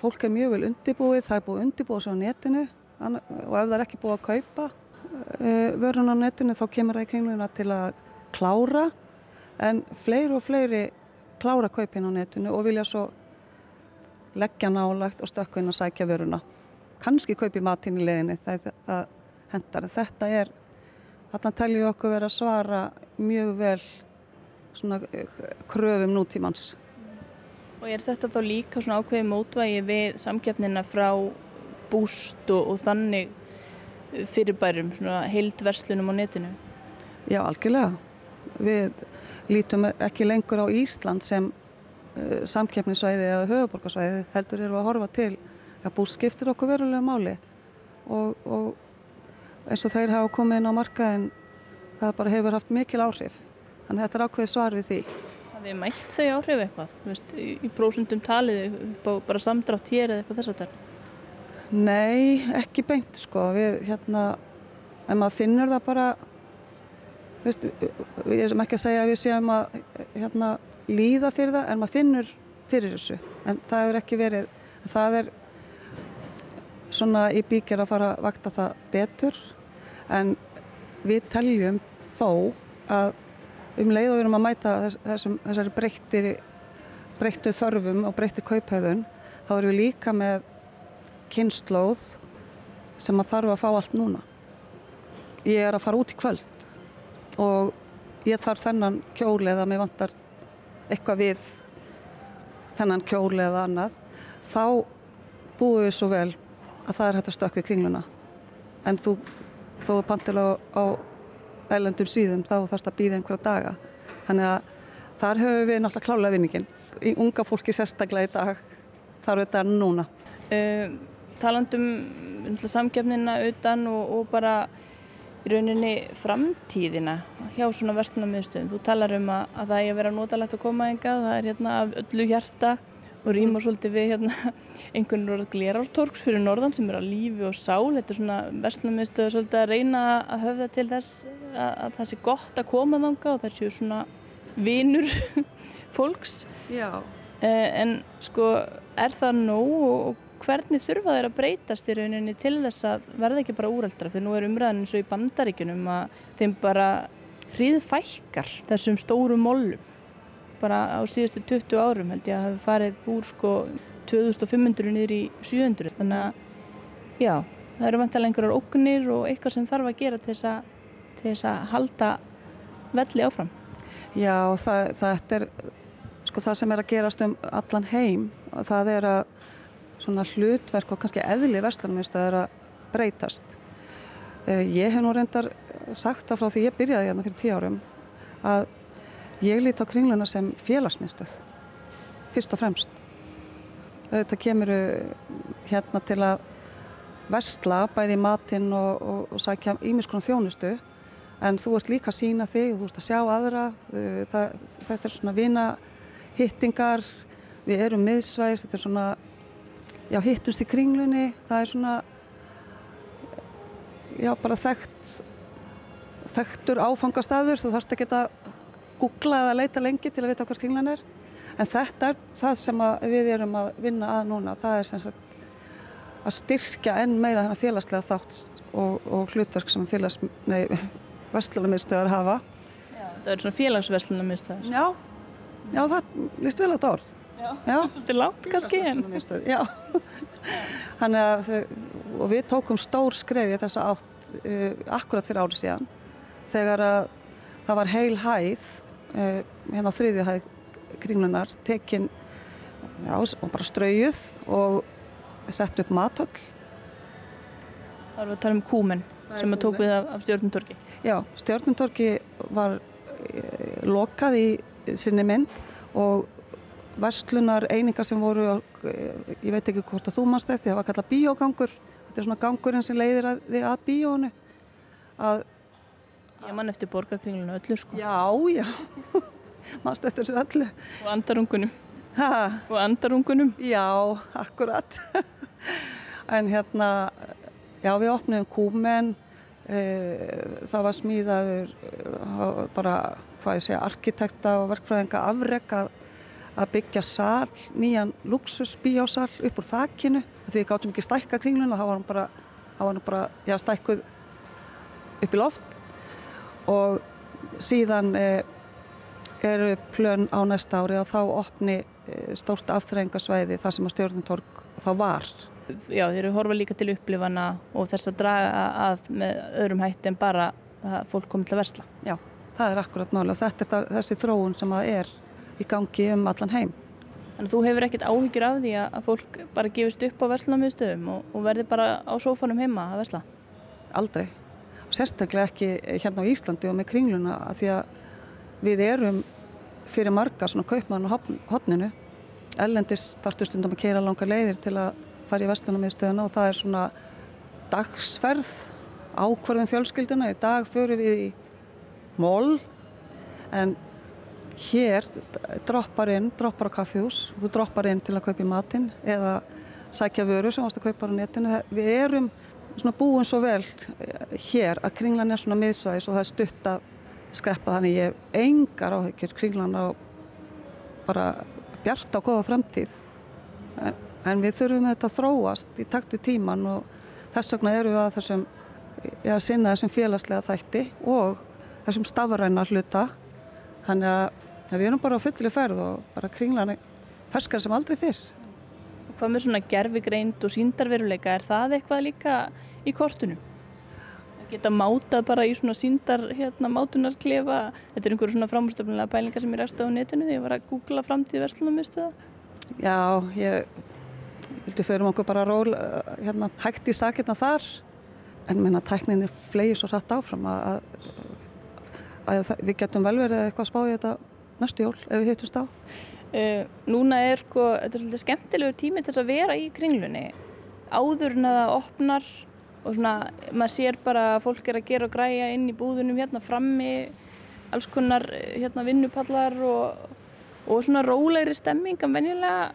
fólk er mjög vel undirbúið, það er búið undirbúið svo á netinu og ef það er ekki búið að kaupa vörun á netinu þá kemur það í kringluna til að klára en fleiri og fleiri klára kaupin á netinu og vilja svo leggja nálagt og stökka inn og sækja vöruna. Kanski kaupi matinn í leðinni, það, það hendar. Þetta er, þarna teljum við okkur vera að svara mjög vel svona kröfum nútímans. Og er þetta þá líka svona ákveði mótvægi við samkjöfnina frá búst og, og þannig fyrirbærum, svona heildverslunum á netinu? Já, algjörlega. Við lítum ekki lengur á Ísland sem uh, samkeppnisvæði eða höfuborgarsvæði heldur eru að horfa til að búst skiptir okkur verulega máli og, og eins og þeir hafa komið inn á markaðin það bara hefur haft mikil áhrif. Þannig að þetta er ákveðið svar við því. Það við mælt þau áhrif eitthvað? Veist, í, í prósundum talið bara samdrátt hér eða eitthvað þess að það Nei, ekki beint sko. Við hérna, en maður finnur það bara Veist, ég er sem ekki að segja að við séum að hérna, líða fyrir það en maður finnur fyrir þessu. En það hefur ekki verið það er svona í bíkjör að fara að vakta það betur. En við teljum þó að um leið og við erum að mæta þess, þessum, þessari breyttir breyttu þörfum og breyttu kauphauðun þá erum við líka með kynnslóð sem að þarf að fá allt núna. Ég er að fara út í kvöld og ég þarf þennan kjóli eða mér vantar eitthvað við þennan kjóli eða annað. Þá búum við svo vel að það er hægt að stökka í kringluna. En þú þó er pantilega á ælendum síðum þá þarfst að býða einhverja daga. Þannig að þar höfum við náttúrulega klálega vinningin í unga fólki sérstaklega í dag þarf þetta núna. Uh, Talandum samgefnina utan og, og bara í rauninni framtíðina hjá svona verslunarmiðstöðum. Þú talar um að, að það er að vera notalegt að koma engað, það er hérna af öllu hjarta og rýmar svolítið við hérna einhvern orð glerártorks fyrir norðan sem er á lífi og sál. Þetta er svona verslunarmiðstöður svolítið að reyna að höfða til þess að, að það sé gott að koma þanga og það séu svona vinur fólks. Já, en sko er það nóg og hvernig þurfa þeir að breytast í rauninni til þess að verða ekki bara úrældra þegar nú er umræðin eins og í bandaríkunum að þeim bara hríðfælkar þessum stóru mollum bara á síðustu 20 árum held ég að hafa farið úr sko 2500 niður í 700 þannig að já, það eru vantilega einhverjar ógnir og eitthvað sem þarf að gera til þess að, til þess að halda velli áfram. Já, það, það er sko það sem er að gerast um allan heim það er að svona hlutverk og kannski eðli vestlunumist að breytast. Eh, ég hef nú reyndar sagt það frá því ég byrjaði hérna fyrir tíu árum að ég líti á kringluna sem félagsmyndstöð fyrst og fremst. Auðvitað kemur hérna til að vestla bæði matinn og, og, og sækja ímiskunum þjónustu en þú ert líka að sína þig, þú ert að sjá aðra, það, þetta er svona vina hittingar, við erum miðsvæðis, þetta er svona, já hittumst í kringlunni, það er svona, já bara þekkt, þekktur áfangastæður, þú þarfst ekki að googla eða leita lengi til að vita hvað kringlan er. En þetta er það sem við erum að vinna að núna, það er sem sagt að styrkja enn meira þennan félagslega þátt og, og hlutverk sem félags, nei, vestlunarmiðstöðar hafa. Já, það er svona félagsvestlunarmiðstöðar. Já, já, það líst vel á þetta orð. Já, er svolítið langt kannski. Já, þannig að þau, og við tókum stór skref í þessa átt uh, akkurat fyrir árið síðan þegar að það var heil hæð, uh, hérna á þriðju hæð kringlunar tekin já, og bara straujuð og sett upp matöll. Það var að tala um kúmen sem að tók við af, af stjórnumtorki. Já, stjórnumtorki var e, lokað í sinni mynd og verslunar einingar sem voru, e, ég veit ekki hvort að þú mannst eftir, það var kallað bíógangur, þetta er svona gangurinn sem leiðir að, þig að bíónu. Að, ég mann eftir borgarkringluna öllu sko. Já, já mannst eftir þessu öllu. Og andarungunum. Hæ? Og andarungunum. Já, akkurat. en hérna, já við opnum kúmen, e, það var smíðaður e, bara, hvað ég segja, arkitekta og verkfræðinga afreg að, að byggja sál, nýjan luxusbíásál upp úr þakkinu. Því við gáttum ekki stækka kringluna, það var hann bara, bara, já, stækkuð upp í loft og síðan e, eru plön á næsta ári og þá opni eh, stórt afþrængasvæði þar sem að stjórnumtorg þá var. Já, þeir eru horfa líka til upplifana og þess að draga að með öðrum hætti en bara að fólk komi til að versla. Já, það er akkurat máli og þetta er það, þessi þróun sem að er í gangi um allan heim. Þannig að þú hefur ekkert áhyggjur af því að fólk bara gefist upp á verslunarmiðstöðum og, og verði bara á sófanum heima að versla? Aldrei. Og sérstaklega ekki hérna á Íslandi og með kringluna að því að við erum fyrir marga svona kaupmann á hodninu ellendis þarftu stundum að keira langa leiðir til að fara í vestlunarmiðstöðuna og það er svona dagsferð ákvarðum fjölskylduna í dag fyrir við í mól en hér droppar inn, droppar á kaffjús þú droppar inn til að kaupa í matinn eða sækja vöru sem ást að kaupa á netinu. Við erum búin svo vel hér að kringlan er svona miðsvæðis og það er stutt að skreppa. Þannig ég hef engar áhyggjur. Kringlan á bara bjart á goða framtíð. En, en við þurfum þetta að þróast í takti tíman og þess vegna eru við að þessum já, sinna þessum félagslega þætti og þessum stafræna hluta. Þannig að við erum bara á fulli ferð og bara kringlan ferskar sem aldrei fyrr Hvað með svona gerfigreind og síndarveruleika er það eitthvað líka í kortunum? geta mátað bara í svona síndar hérna, mátunarklefa þetta er einhverju svona framstöfnilega pælingar sem ég ræst á netinu þegar ég var að googla framtíð verslunarmiðstöða Já, ég vildi förum okkur bara ról hérna, hægt í sakirna þar. En minna tækninni flegi svo hratt áfram að, að, að við getum vel verið eitthvað að spá í þetta næstu jól ef við hittumst á uh, Núna er sko, þetta er svolítið skemmtilegur tími til þess að vera í kringlunni. Áður en að það opnar og svona maður sér bara að fólk er að gera og græja inn í búðunum hérna frammi alls konar hérna vinnupallar og, og svona rólegri stemming en venjulega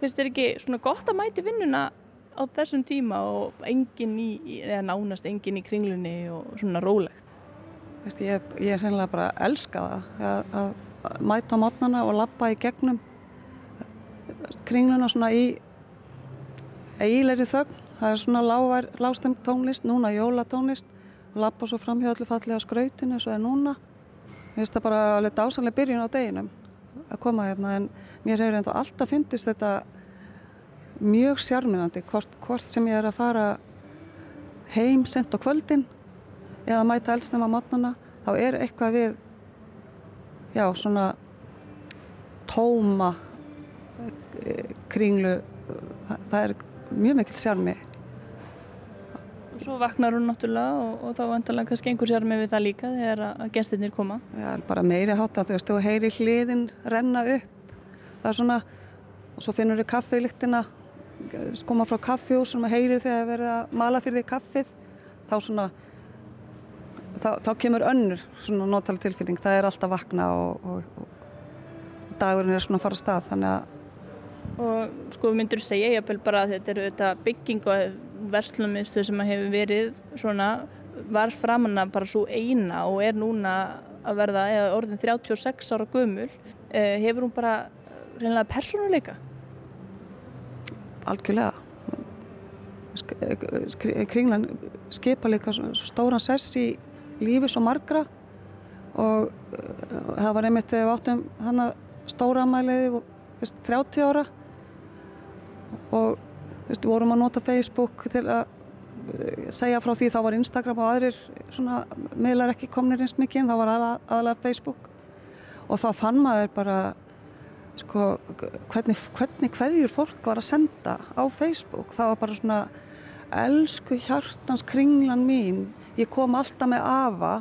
finnst þér ekki svona gott að mæti vinnuna á þessum tíma og engin í, eða nánast engin í kringlunni og svona rólegt? Vist, ég er hreinlega bara að elska það að, að mæta á mótnana og lappa í gegnum kringluna svona í eigilegri þögn. Það er svona lágstemt tónlist, núna jólatónlist og lappa svo fram hjá öllu fallega skrautinu eins og það er núna. Mér finnst það bara alveg dásanlega byrjun á deginum að koma hérna en mér hefur enda alltaf fyndist þetta mjög sjárminandi hvort, hvort sem ég er að fara heim sent á kvöldin eða mæta eldsnum á matnana þá er eitthvað við já svona tóma eh, kringlu það er mjög mikil sjármi og svo vaknar hún náttúrulega og, og þá vantalega kannski einhver með við það líka þegar að, gestirnir koma. Já, bara meiri hátta veist, þú heyri hliðin renna upp. Það er svona, og svo finnur við kaffeilíktina koma frá kaffjúsum og heyri þegar verið að mala fyrir því kaffið. Þá svona þá, þá kemur önnur svona nótalega tilfinning, það er alltaf vakna og, og, og dagurinn er svona að fara að stað þannig að og sko myndur þú segja ég bara að þetta eru þetta bygging og verslumistu sem hefur verið svona var framanna bara svo eina og er núna að verða eða orðin 36 ára gömur eh, hefur hún bara reynilega persónuleika? Algjörlega. Kringlan skipa líka stóran sess í lífi svo margra og það var einmitt þegar við áttum hann að stóra amæliði 30 ára og við vorum að nota Facebook til að eh, segja frá því þá var Instagram og aðrir svona miðlar ekki komnir eins mikið en þá var aðalega Facebook. Og þá fann maður bara sko hvernig, hvernig hverjur fólk var að senda á Facebook. Það var bara svona elsku hjartans kringlan mín ég kom alltaf með afa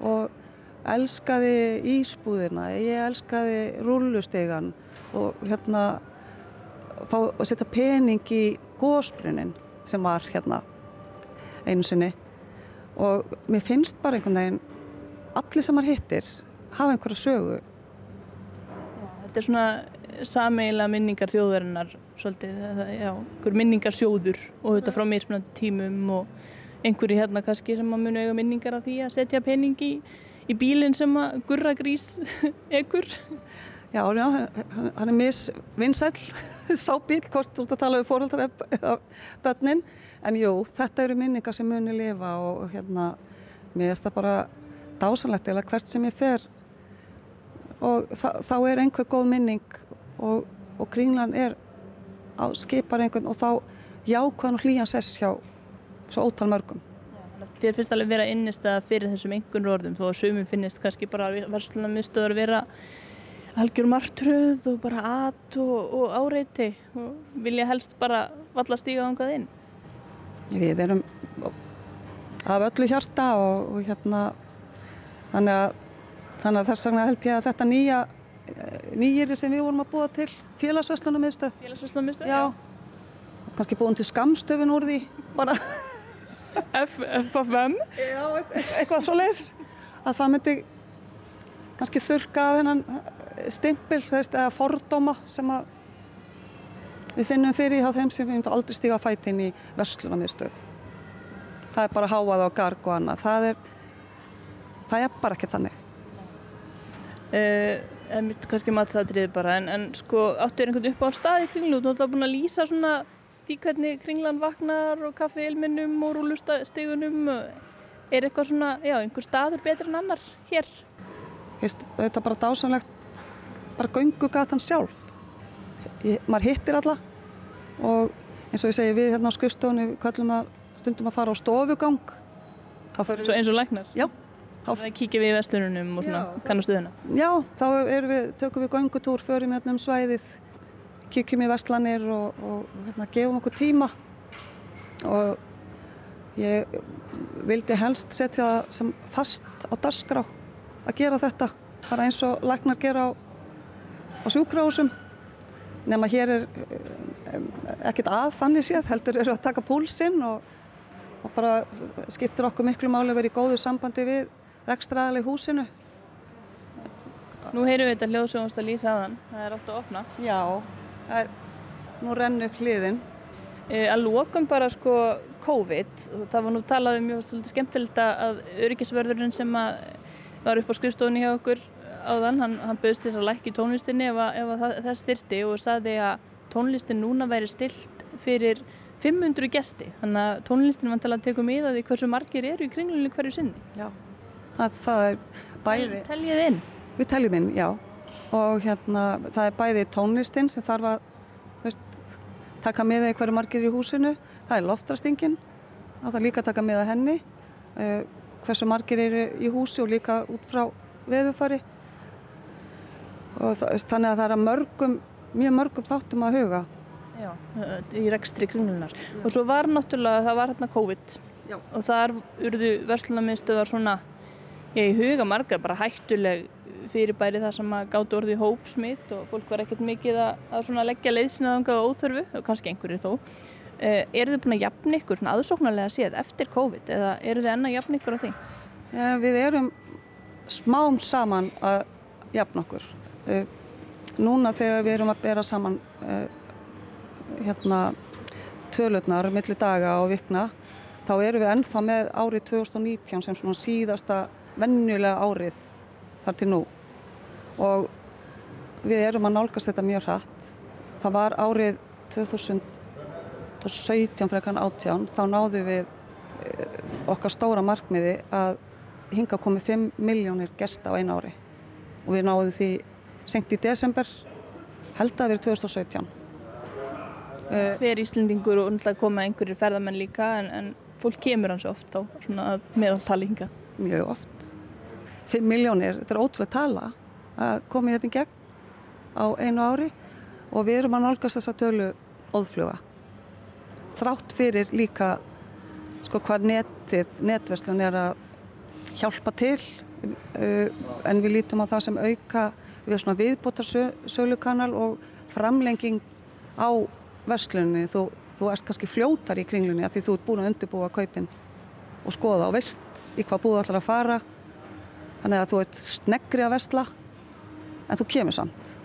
og elskaði ísbúðina. Ég elskaði rullustegan og hérna fá að setja pening í gósbrunin sem var hérna einu sinni. Og mér finnst bara einhvern veginn allir sem maður hittir hafa einhverja sögu. Þetta er svona sameila minningar þjóðarinnar svolítið, já, einhver minningar sjóður og þetta frá mér svona tímum og einhverju hérna kannski sem að muni eiga minningar af því að setja pening í, í bílinn sem að gurra grís ekkur Já, já, hann er misvinnsæl sábíl, hvort þú ert að tala um fóröldar eða börnin. En jú, þetta eru minningar sem muni lifa og hérna, mér finnst það bara dásanlegt eða hvert sem ég fer. Og þá er einhver góð minning og, og kringlan er á skipar einhvern og þá jákvæðan og hlýjan sess hjá svo ótal mörgum. Þér finnst alveg vera innist að fyrir þessum einhvern orðum þó að sumum finnist kannski bara verslunarmiðstöður vera algjör martröð og bara at og, og áreiti og vilja helst bara valla stíga ángað inn? Við erum af öllu hjarta og, og hérna þannig að, þannig að þess vegna held ég að þetta nýja nýjir sem við vorum að búa til félagsveslunum miðstöð Félagsveslunum miðstöð, já. já kannski búin til skamstöfin úr því bara FFM Já, eitthvað svo leis að það myndi kannski þurka af hennan stimpil veist, eða fordóma sem við finnum fyrir hjá þeim sem við myndum aldrei stíga að fæta inn í verslunamiðstöð. Það er bara háað á garg og annað. Það er, það er bara ekki þannig. Uh, en mitt kannski matsatrið bara, en, en sko áttu er einhvern upp á staði í kringlu, þú ætlaði búin að lýsa svona því hvernig kringlan vaknar og kaffiilminnum og rúlustegunum. Er eitthvað svona, já, einhver staður betur en annar hér? Veist, þetta er bara dásanlegt bara göngugatan sjálf ég, maður hittir alla og eins og ég segi við hérna á skrifstofunni að stundum að fara á stofugang Svo eins og læknar? Já Það kíkja við í vestlunum og svona kannastu þennan? Já, þá við, tökum við göngutúr, förum hérna um svæðið kíkjum í vestlanir og, og hérna, gefum okkur tíma. Og ég vildi helst setja það sem fast á darskrá að gera þetta. Bara eins og læknar gera á á sjúkrahúsum. Nema hér er ekkert að þannig séð, heldur eru að taka púlsinn og, og bara skiptir okkur miklu máli að vera í góðu sambandi við rekstraðali húsinu. Nú heyrum við þetta hljóðsjónast að lýsa aðan, það er alltaf ofna. Já, er, nú rennu upp hliðin. E, að lókum bara sko COVID, það var nú talað um mjög skemmtilegt að öryggisvörðurinn sem var upp á skrifstofunni hjá okkur áðan, hann, hann bauðst þess að lækki tónlistinni ef, að, ef að þess þyrti og saði að tónlistin núna væri stilt fyrir 500 gesti þannig að tónlistin vantilega tekur miða því hversu margir eru í kringlunni hverju sinni Já, það, það er bæði Teljið inn? Við teljum inn, já og hérna það er bæði tónlistin sem þarf að veist, taka miða í hverju margir í húsinu. Það er loftrastingin það þarf líka að taka miða henni uh, hversu margir eru í húsi og líka út frá veðufari og það, þannig að það er að mörgum mjög mörgum þáttum að huga. Já, í rekstri kringlunar og svo var náttúrulega, það var hérna COVID. Já. og þar urðu verslunarmiðstöðar svona ég huga margar bara hættuleg fyrirbæri það sem að gátt orði hópsmitt og fólk var ekkert mikið að, að leggja leiðsinaðanga og óþörfu og kannski einhverju þó. Uh, eru þið búin að jafna ykkur aðsóknarlega séð eftir COVID eða eru þið enna að jafna ykkur á því? Já, við erum smám saman að jafna okkur. Uh, núna þegar við erum að bera saman uh, hérna tölutnar millir daga og vikna þá erum við ennþá með árið 2019 sem svona síðasta vennulega árið þar til nú og við erum að nálgast þetta mjög hratt. Það var árið 2017 frekan átján. Þá náðu við okkar stóra markmiði að hinga komið 5 miljónir gesta á einu ári. Og við náðum því senkt í desember held að verið 2017 Hver Íslendingur og náttúrulega koma einhverjir ferðamenn líka en, en fólk kemur hans oft á meðaltali hinga Mjög oft. 5 miljónir, þetta er ótrúlega tala að koma þetta í gegn á einu ári og við erum að nálgast þessa tölu óðfluga. Þrátt fyrir líka sko hvað netið, netverslun er að hjálpa til uh, en við lítum á það sem auka við svona viðbótar sölukanal og framlenging á versluninni, þú, þú erst kannski fljótar í kringlunni að því þú ert búin að undirbúa kaupin og skoða og veist í hvað búið allar að fara. Þannig að þú ert sneggri að versla en þú kemur samt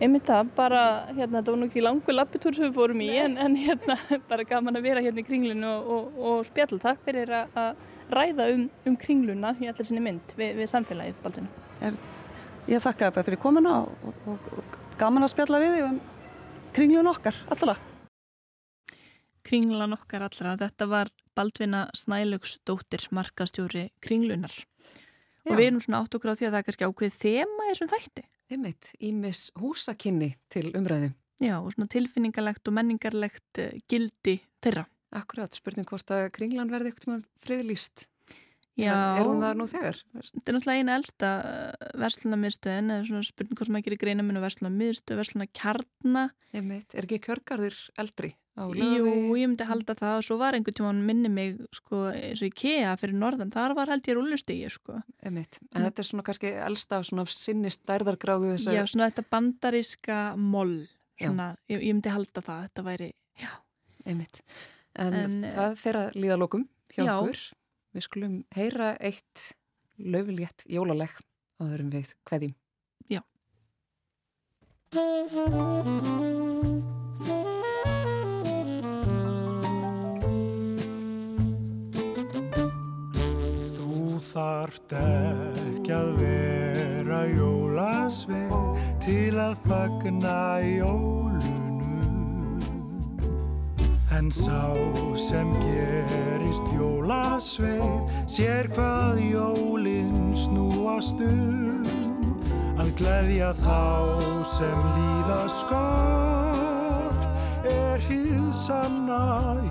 Einmitt það, bara hérna, þetta var nú ekki langu lappitúr sem við fórum í en, en hérna, bara gaman að vera hérna í kringlunu og, og, og spjall takk fyrir að ræða um, um kringluna í allir sinni mynd við, við samfélagið Balsinu. Ég þakka það fyrir komuna og, og gaman að spjalla við um kringlun okkar allra. Kringlan okkar allra, þetta var Baldvina Snælaugs dóttir markastjóri kringlunar. Og við erum svona átt okkur á því að það er kannski ákveð þema í þessum þætti. Einmitt, ímis húsakinni til umræði. Já, og svona tilfinningalegt og menningarlegt gildi þeirra. Akkurat, spurning hvort að kringlan verði með friðlýst. Já. Er hún það nú þegar? Þetta er náttúrulega eina elsta verslunarmiðstöðin eða svona spurning hvort maður gerir greina minn á verslunarmiðstöð, verslunarkjarna. Einmitt, er ekki kjörgarður eldri? Jú, ég myndi halda það og svo var einhvern tíma hann minni mig sko eins og í KEA fyrir norðan, þar var held ég rúlustígi sko. Einmitt, en mm. þetta er svona kannski elsta svona sinni stærðargráðu þessar... Já, svona þetta bandaríska moll, svona, ég, ég myndi halda það, þetta væri, já. Einmitt, en, en það fer að líða lókum hjá já. okkur. Við skulum heyra eitt löfulétt jólaleg áðurum við hverjum. Já. Þarft ekki að vera jólasveið til að fagna jólunum. En sá sem gerist jólasveið sér hvað jólinn snúast um að gleðja þá sem líða skort er hýð sanna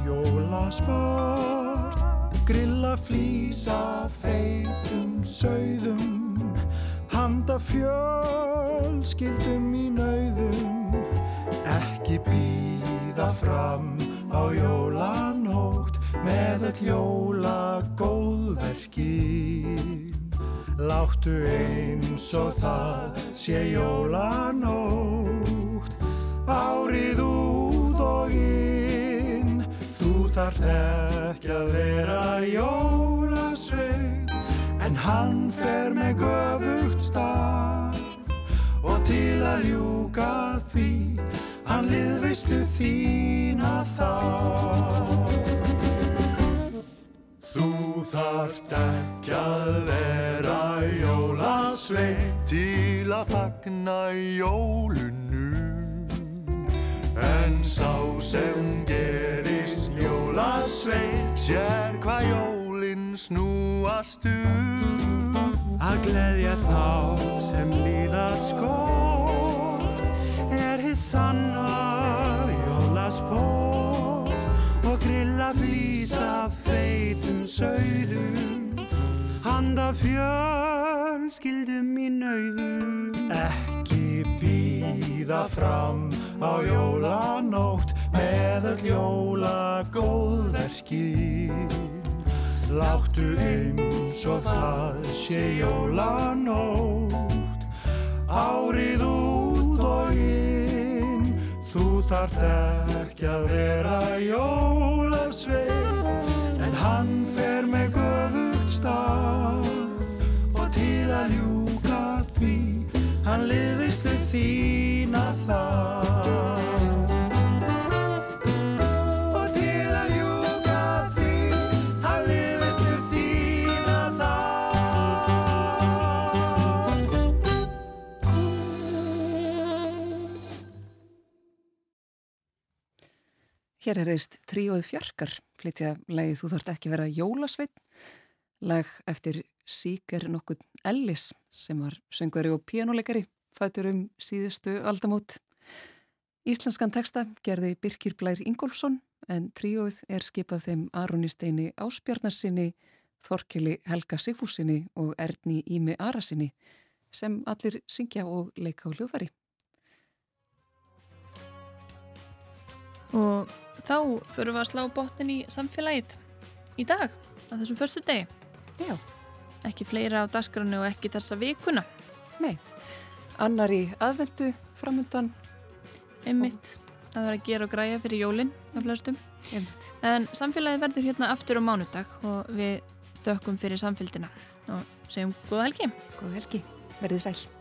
jólasport grilla flýsa feitum sögðum handa fjölskyldum í nauðum ekki býða fram á jólanótt með öll jóla góðverkin láttu eins og það sé jólanótt árið út og inn. Þú þarf ekki að vera jólasveið en hann fer með göfugt starf. Og til að ljúka því hann liðveislu þína þá Þú þarft ekki að vera jólasveið til að fagna jólunum. En sá sem jólasvein Sér hvað jólinn snúast um. Að gleðja þá sem líða skort Er hitt sanna jólasport Og grilla flýsa feitum sauðum. Handa fjölskyldum í nauðum. Ekki býða fram á jólanótt með öll jóla góðverkin Láttu eins og það sé jólanótt Árið út og inn. Þú þarft ekki að vera jólasvein En hann fer með göfugt staf Og til að ljúka því Hann lifist þau þína það Hér er reist tríóið fjarkar, flytja lagið Þú þarft ekki vera jólasveit, lag eftir Síker nokkuð Ellis sem var söngveri og pjánuleikari, fættur um síðustu aldamót. Íslenskan texta gerði Birkir Blær Ingólfsson en tríóið er skipað þeim Aroni Steini Áspjarnarsinni, Þorkili Helga Sigfúsinni og Erni Ími Arasinni sem allir syngja og leika á hljóðfæri. Og þá förum við að slá botnin í samfélagið í dag, að þessum förstu degi. Já. Ekki fleira á dasgranu og ekki þessa vikuna. Nei. Annar í aðvendu framöndan. Einmitt. Það var að gera og græja fyrir jólinn af flestum. Einmitt. En samfélagið verður hérna aftur á mánudag og við þökkum fyrir samfélgina og segjum góða helgi. Góða helgi. Verðið sæl.